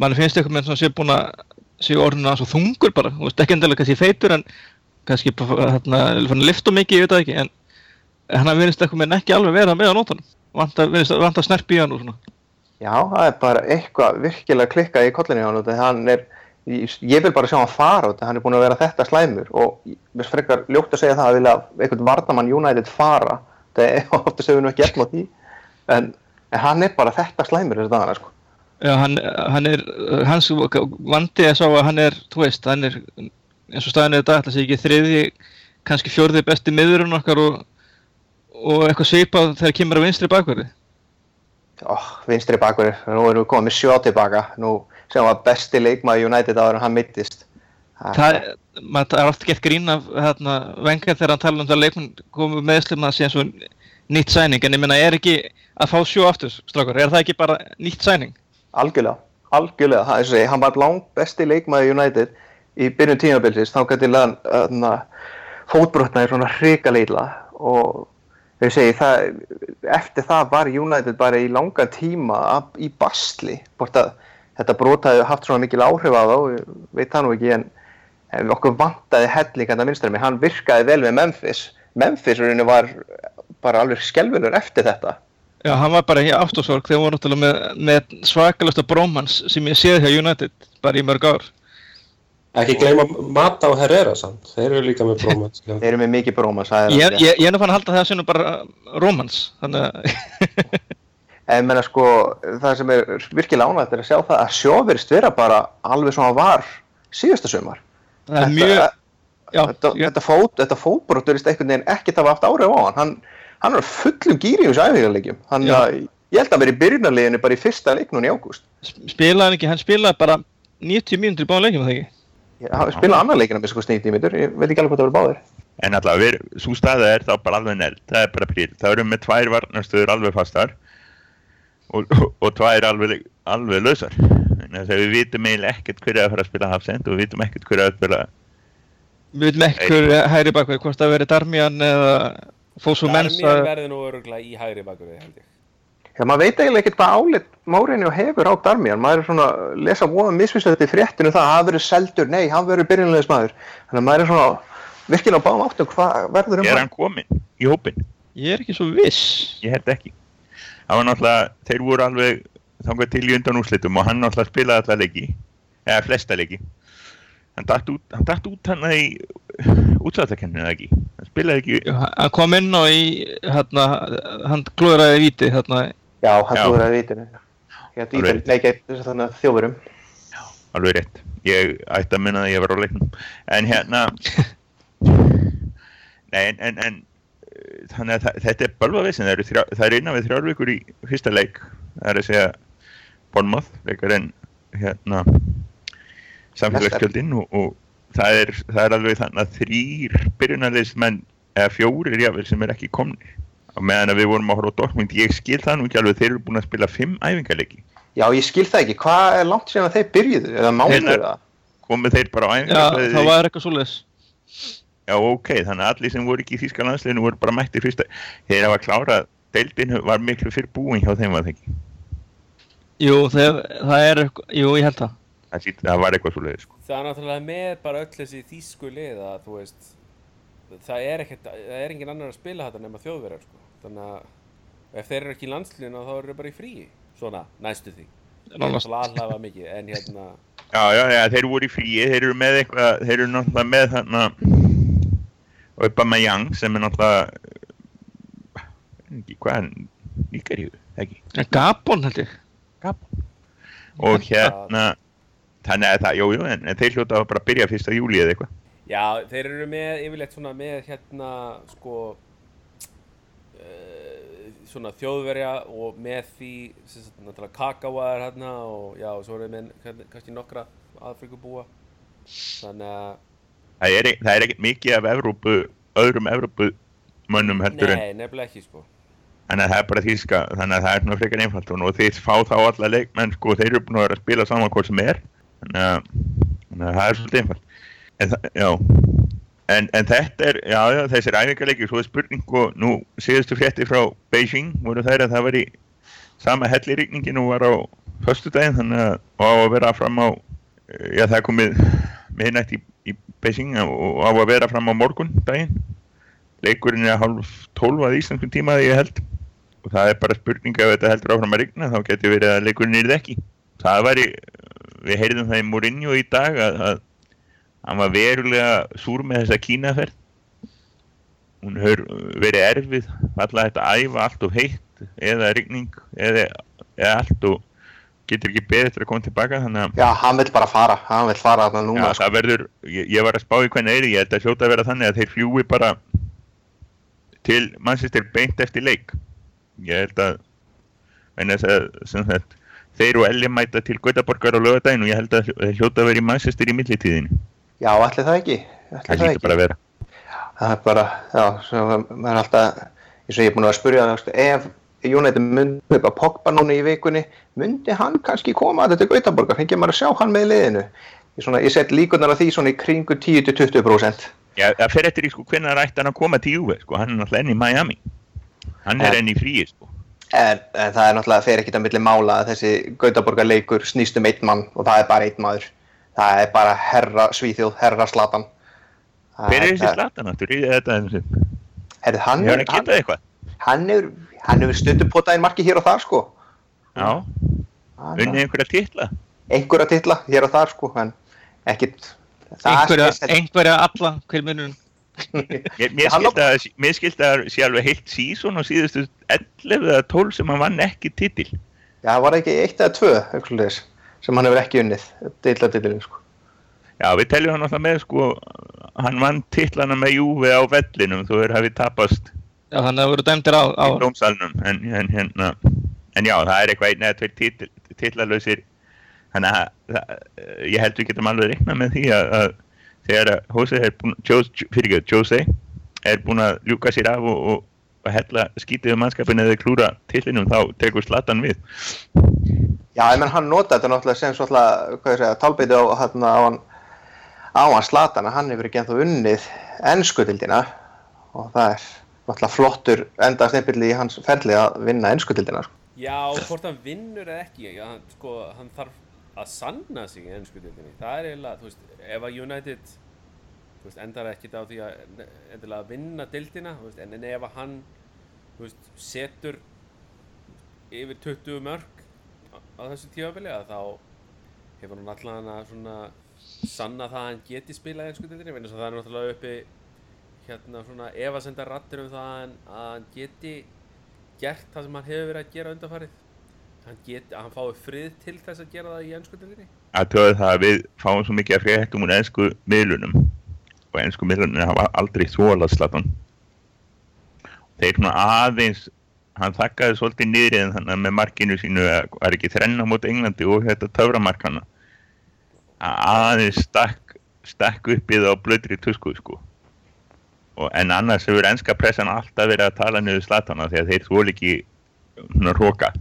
mann finnst eitthvað með svona sé búin að sé orðinu að svo þungur bara, veist ekki endilega kannski feitur en kannski bara hérna, að lifta mikið, ég veit það ekki en hann verið eitthvað með ekki alveg vera með á nótunum vantar, virðist- vantar snerp í hann og svona. Já, það er bara eitthvað virkilega klikkað í kollinu hann hann er, ég, vil bara sjá hann fara hann er búin að vera þetta slæmur. Og finnst frekar ljótt að segja það að vilja einhvern vardamann United fara það er ofta segjum við nú ekki eftir á því. En, en hann er bara þetta slæmur þess dagana sko. Já, hann, hann er, hans vandi er sá að hann er, þú veist, hann er eins og staðan er þetta, ætla sé ekki þriði, kannski fjórði besti miðurinn okkar og, og eitthvað svipað þegar kemur að vinstri bakverði. Ó, vinstri bakur, nú erum við komið með sjó tilbaka. Nú sem var besti leikmaður United áður en hann mittist Það, maður það er oft gett grín af hérna, vengar þegar hann tala um það að leikmenn komið meðslum að sé eins og nýtt sæning, en ég meina, er ekki að fá sjó aftur, strákar, er það ekki bara nýtt sæning? Algjörlega, algjörlega, það er svo að hann var langt besti leikmaður United í byrjun tímabilsins, þá gæti hann uh, fótbrotnaði svona hrikaleila og segi, það, eftir það var United bara í langan tíma að, í bort að þetta brotaði haft svona mikil áhrif á þá, ég veit það nú ekki, en, en okkur vantaði hellingan að minnstæmi, hann virkaði vel með Memphis, Memphis var bara alveg skelvelur eftir þetta. Já, hann var bara í ástósorg þegar var náttúrulega með, með svakalasta brómans sem ég séð hjá United bara í mörg ár. Ekki gleyma Mata og Herrera samt, þeir eru líka með brómans. já. Þeir eru með mikið bróma, sagði Ég, ég, ég er nú fann að halda það sem nú bara rómans, þannig að en menna sko það sem er virkilega ánægt er að sjá það að sjó verist vera bara alveg svona var síðasta sumar það er mjög já, þetta, ég, þetta, fót, þetta fótbrot verist einhvern veginn ekkert hafa haft áhrif á hann hann, hann er á fullum gýri í þessu æfingarleikjum hann, Já. að, ég held að hann verið í byrjunarliðinu bara í fyrsta leiknun í ágúst spilaði hann ekki, hann spilaði bara 90 mínútur í báðum leikjum það ekki hann spilaði annar leikina með sko sníkt í mitur ég veit ekki alveg hvað það verið báðir. En allavega, svo staða er þá bara alveg neld, það er bara príl. Það eru með tvær varnarstöður alveg fastar og, og, og tvær alveg, alveg lausar. Að við vitum eiginlega ekkert hverju að fara að spila hafsend og við vitum ekkert hverju að spila við hver er hægri bakverð hvort það verið Darmian eða Darmian Mensa. Verði nú öruglega í hægri bakur við held ég Já, maður veit eiginlega ekkert hvað álit Mourinho hefur á Darmian, maður er svona að lesa voða misvíslega í fréttinu það, hann verður seldur, nei, hann verður byrjunarliðis maður þannig að maður er svona virkilega á báðum áttum hvað verður um Er hann hann kominn í hópinn? ég er ekki svo viss Ég held ekki. Það var náttúrulega, þeir voru alveg þangað til í undan úrslitum og hann náttúrulega spilaði alla leiki, eða flesta leiki. Hann datt út, hann datt út hann í útsvartakenninu eða ekki. Hann spilaði ekki, Já, hann kom inn og í hérna, hann glóðraði víti hérna, Já, hann Já. trúður að vitinu Alveg. ítal, nei, ekki þannig að þjófurum alveg rétt. Ég ætti að minna að ég var á leiknum. En hérna, nei, en, en, en þannig að þetta er bölvavissin. Það, er innan við þrjár vikur í fyrsta leik. Það er að segja Bournemouth, leikar en hérna samfélagsgjöldin og, og það, er, það er alveg þannig að þrýr byrjunarleismenn eða fjórir jáfnvel sem er ekki komnir. Á meðan að við vorum að horfa á Dortmund, ég skil það nú ekki alveg, þeir eru búin að spila fimm æfingarleiki. Já, ég skil það ekki, hvað er langt síðan að þeir byrjuðu eða mánuður það? Komið þeir bara á já, æfingarsvæðið það var eitthvað svoleiðis Já, ok, þannig að allir sem voru ekki í Þíska landsliðinu voru bara mættir fyrsta. Þeir hafa klárað, deildin var miklu fyrir búin hjá þeim var það ekki. jú, það, það er eitthvað, jú, ég held það Það, sýt, það var eitthvað svo leiðis, sko. Það er náttúrulega með bara öll þessi þýsku lið að þú veist það er ekkert, það er engin annar að spila þetta nema þjóðverjar sko. Þannig að ef þeir eru ekki í landsliðinu þá eru þeir bara í fríi svona, næstu því alhafa mikið, en hérna Já, já, já, þeir voru í fríi, þeir eru með eitthvað, þeir eru náttúrulega með þarna Uppa með Young sem er náttúrulega, ekki, hvað er, Níkaríu, ekki, En Gabon held ég Gabon. Og hérna, þannig að það, jú, jú, en, en þeir hljóta að bara byrja fyrsta júli eða eitthvað. Já, þeir eru með yfirleitt svona með hérna sko svona þjóðverja og með því sagt náttúrulega Kakawa er hérna og já, svo eru þeir með kann- kannski nokkra Afrikubúa þannig að Það er, það er ekkert mikið af Evrópu, öðrum Evrópu mönnum heldur en Nei, nefnilega ekki sko. Þannig að það er bara þýska, þannig að það er svona frekar einfalt og þið fá þá alla leikmenn sko, þeir eru búin að vera að spila saman hvort sem er. Þannig að, þannig að það er svolítið einfalt. En, það, já. En, en þetta er, já, já þessir æfingarleikir svo er spurning og nú síðustu frétti frá Beijing voru þær að það var í sama hellirikningin og var á föstudaginn þannig að og á að vera fram á já það komið miðnætt í, í Beijing og, og á að vera fram á morgun daginn leikurinn er hálf tólf að íslenskum tíma að ég held. Og það er bara spurning ef þetta heldur áfram að rigna þá getur verið að leikurinn er ekki. Það væri, við heyrðum það í Mourinho í dag að, að hann var verulega súr með þessa kínaferð. Hún hefur verið erfið alltaf þetta æfa allt og heitt eða rigning eða, eða allt og getur ekki eftir að koma tilbaka þannig að Já, hann vill bara fara, hann vill fara þarna núna Já, sko. það verður, ég, ég var að spá í hvernig er ég held að hljóta að vera þannig að þeir fljúi bara til Manchester beint eftir leik. Ég held að, að sagt, þeir og Elli mæta til Gautaborgar á lögadaginn og ég held að þeir hljóta að vera í Manchester í millitíðinni Já, ætli það ekki ætli það hlýtur bara að vera Það er bara, já, maður er alltaf, eins og ég er búin að spyrja það, veistu, ef United myndi upp að Pogba núna í vikunni, myndi hann kannski koma að þetta Gautaborgar, fengið maður að sjá hann með liðinu. Ég, svona, ég set líkunar á því svona í kringu 10-20%. Já, það fer eftir í sko hvernig það ætti hann að koma til Juve sko, hann er náttúrulega enn í Miami hann er enn í fríi sko En, en það er náttúrulega, fer ekkit að milli mála að þessi Gautaborgar leikur snýst um einn mann og það er bara einn maður. Það er bara herra Svíþjóð, herra Slatan. hver er þessi slatan áttur í þetta Herri, hann, hefur hann eitthvað? hann, hefur, stundum potað inn marki hér og þar sko. já, unnið einhverja titla? Einhverja titla hér og þar sko en ekkit það einhverja, einhverja alla hver munum Mér, skildi að, sé alveg heilt sísón á síðustu 11 eða 12 sem hann vann ekki titil. Já, var það ekki eitt eða tvö, eitthvað leis, sem hann hefur ekki unnið, deildadildilin, sko. Já, við teljum hann alltaf með sko hann vann titlana með Júfi á vellinum þú er hafið tapast Já, að það voru dæmdir á, á en, en, hérna, en já, það er eitthvað einn eða tveir titl, titlalösir þannig að það, ég held við getum alveg reikna með því að, að þegar að Jose er búin Jose, fyrir ekki, Jose er búin að ljúka sér af og, og, og hella skítið um mannskapin eða klúra titlinum þá tekur Zlatan við Já, ég menn hann nota þetta náttúrulega sem svona, talbeiti á, hérna, á hann, á hann Zlatan, að hann hefur ekki ennþá unnið ennskutildina og það er náttúrulega flottur enda snipilli í hans ferli að vinna ennskutildina, sko. Já, hvort hann vinnur eða ekki, já, hann, sko, hann þarf að sanna sig í ennsku dildinni. Það er eiginlega, þú veist, ef að United veist, endar ekkit á því að endilega vinna dildina, veist, en, ef að hann, veist, setur yfir 20 mörg á, þessu tímabili að þá hefur hann allan að svona sanna það að hann geti spilað í ennsku vegna þess að það er náttúrulega uppi hérna svona efasenda rattir um það að hann, geti gert það sem hann hefur verið að gera undanfarið. Hann geti, að hann fái frið til þess að gera það í ennsku dildinni að töðu það að við fáum svo mikið að fréttum úr ennsku miðlunum. Og ennsku miðlunum hafa aldrei þólað Zlatan. Þeir svona aðeins hann þakkaði svolítið niður en þannig að með markinu sínu að var ekki þrenna mot Englandi og þetta töframarkana að aðeins stakk, stakk uppið á blöðri tusku sko. Og, en annars hefur ennska pressan alltaf verið að tala niður Zlatana þegar þeir þól ekki svona hróka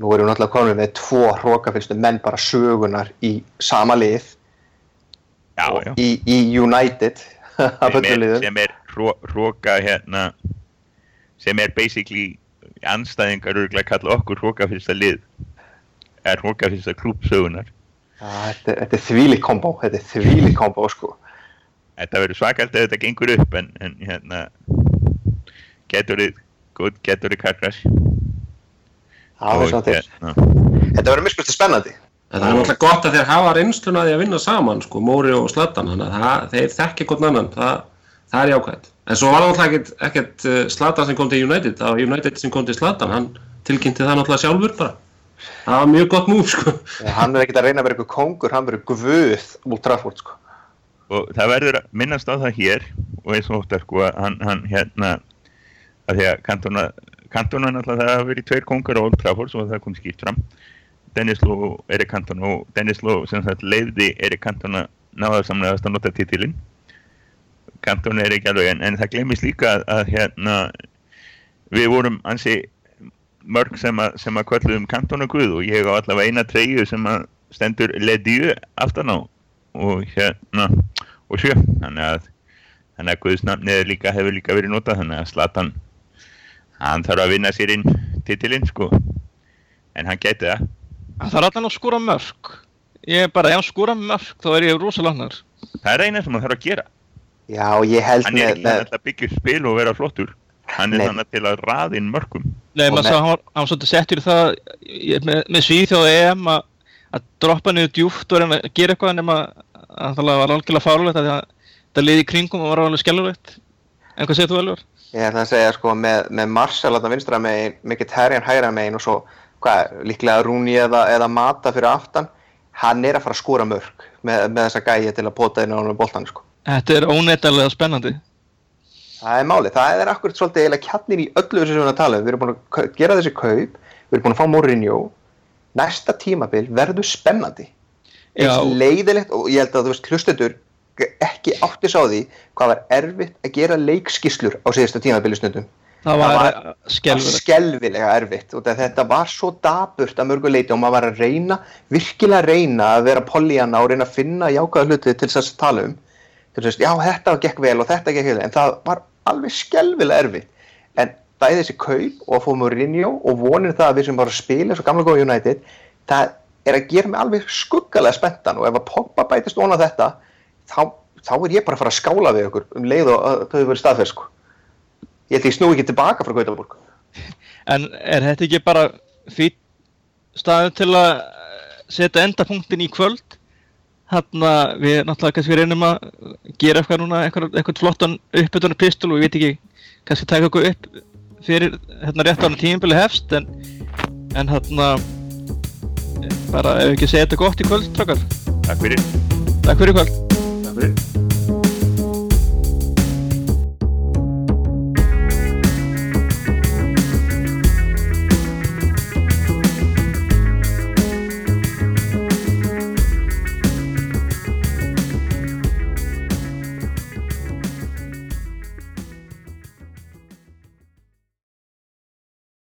Nú erum við náttúrulega komin með tvo hrókafylstu menn bara sögunar í sama lið. Já, já. í, í United sem er, hróka hérna sem er basically anstæðingar örgulega kalla okkur hrókafyrsta lið er hrókafyrsta klúpsögunar Já, Þetta, þetta er þvílík kombo, þetta er þvílík kombo sko. þetta verður svakalt ef þetta gengur upp en, en hérna getur þið góð, getur þið svona til. hérna, Þetta verður mjög spilti spennandi. En það er náttúrulega gott að þeir hafa reynsluna því að vinna saman, sko, Móri og að það, þeir þekki hvern annan, það, það er jákvæmt. En svo var það náttúrulega ekkert, ekkert uh, Zlatan sem kom til United, það var United sem kom til Zlatan, hann tilkynnti það náttúrulega sjálfur bara. Það var mjög gott múf, sko. Ja, hann verður ekkert að reyna að vera eitthvað kongur, hann verður guð úr Trafford sko. og það verður að minnast á það hér og eins og oftar sko að hann, hann hérna að því að kantona kantona náttúrulega það hafa verið tveir kongar á Old Trafford svo það kom skýrt fram Dennis Lowe og Erik Cantona og Dennis Lowe sem sagt leiði Erik Cantona náðarsamlega að nota titilinn Cantona er ekki alveg en, en það glemist líka að, að hérna við vorum ansi mörg sem að, sem að kvölluðum Cantona Guð og ég á allavega eina treyju sem að stendur Ledieu aftan á og hérna og sjö. Þannig að þannig að Guðsnafnið líka, hefur líka verið notað þannig að Zlatan hann þarf að vinna sér inn titilinn sko. En hann gæti það. Það er allan að skora mörg Ég er bara, ef hann skora mörg þá er ég rosalagnar það er eina sem hann þarf að gera Já, ég held hann er með, ekki með, að byggja spil og vera flottur hann er þannig til að raðinn mörgum Nei, maður sá, hann var, svolítið settur í það ég- með, með Svíþjóð EM að, að droppa niður djúft og reyna að gera eitthvað nema að það var algjörlega fárulegt að því að það liði í kringum og var alveg skellulegt En hvað segir þú Elvar? ég ætla að segja sko með, með Marshall að vinstra megin, mikið Terrian hægra megin og svo, hvað, líklega Rúni eða, eða Mata fyrir aftan, hann er að fara að skora mörg með, með þessa gæja til að pota inn á hann með boltan sko. Þetta er óneittalega spennandi Það er málið, það er akkurat svolítið eiginlega kjarnir í öllu þessu sem við erum að tala um. Við erum búin að gera þessi kaup, við erum búin að fá Mourinho. Næsta tímabil verður spennandi. Eins leiðilegt og ég held að þú veist hlustendur ekki áttis á því hvað var erfitt að gera leikskíslur á síðasta tímabili stundum. Það var, Það var skelvilega erfitt og þetta var svo daburt að mörgu leiti og maður var að reyna, virkilega reyna að vera pollyana og reyna að finna jákvæða hluti til þess að tala um. Þess að já þetta gekk vel og þetta gekk vel en það var alveg skelvilega erfitt. En bæði þessi kaup og að fá Mourinho og vonir það að við sem bara spila svo gamla góða United, það er að gera mig alveg skuggalega spenntan og ef að Pogba bætist vona þetta, þá, þá er ég bara að fara að skála við ykkur um leið og að þau hefur verið staðferð sko. Ég held ég snúi ekki tilbaka frá Gautaborg. En er þetta ekki bara fýtt staðum til að eh, setja endapunktin í kvöld? Þarna við náttúrulega kannski reynum að gera eitthvað núna, eitthvað, eitthvað flottan uppbytunar pistol og ég veit ekki, kannski taka okkur upp fyrir hérna rétt á hann tímabili hefst en, en hérna bara ef við ekki segja þetta gott í kvöld, trakkar. Takk fyrir. Takk fyrir kvöld. Takk fyrir.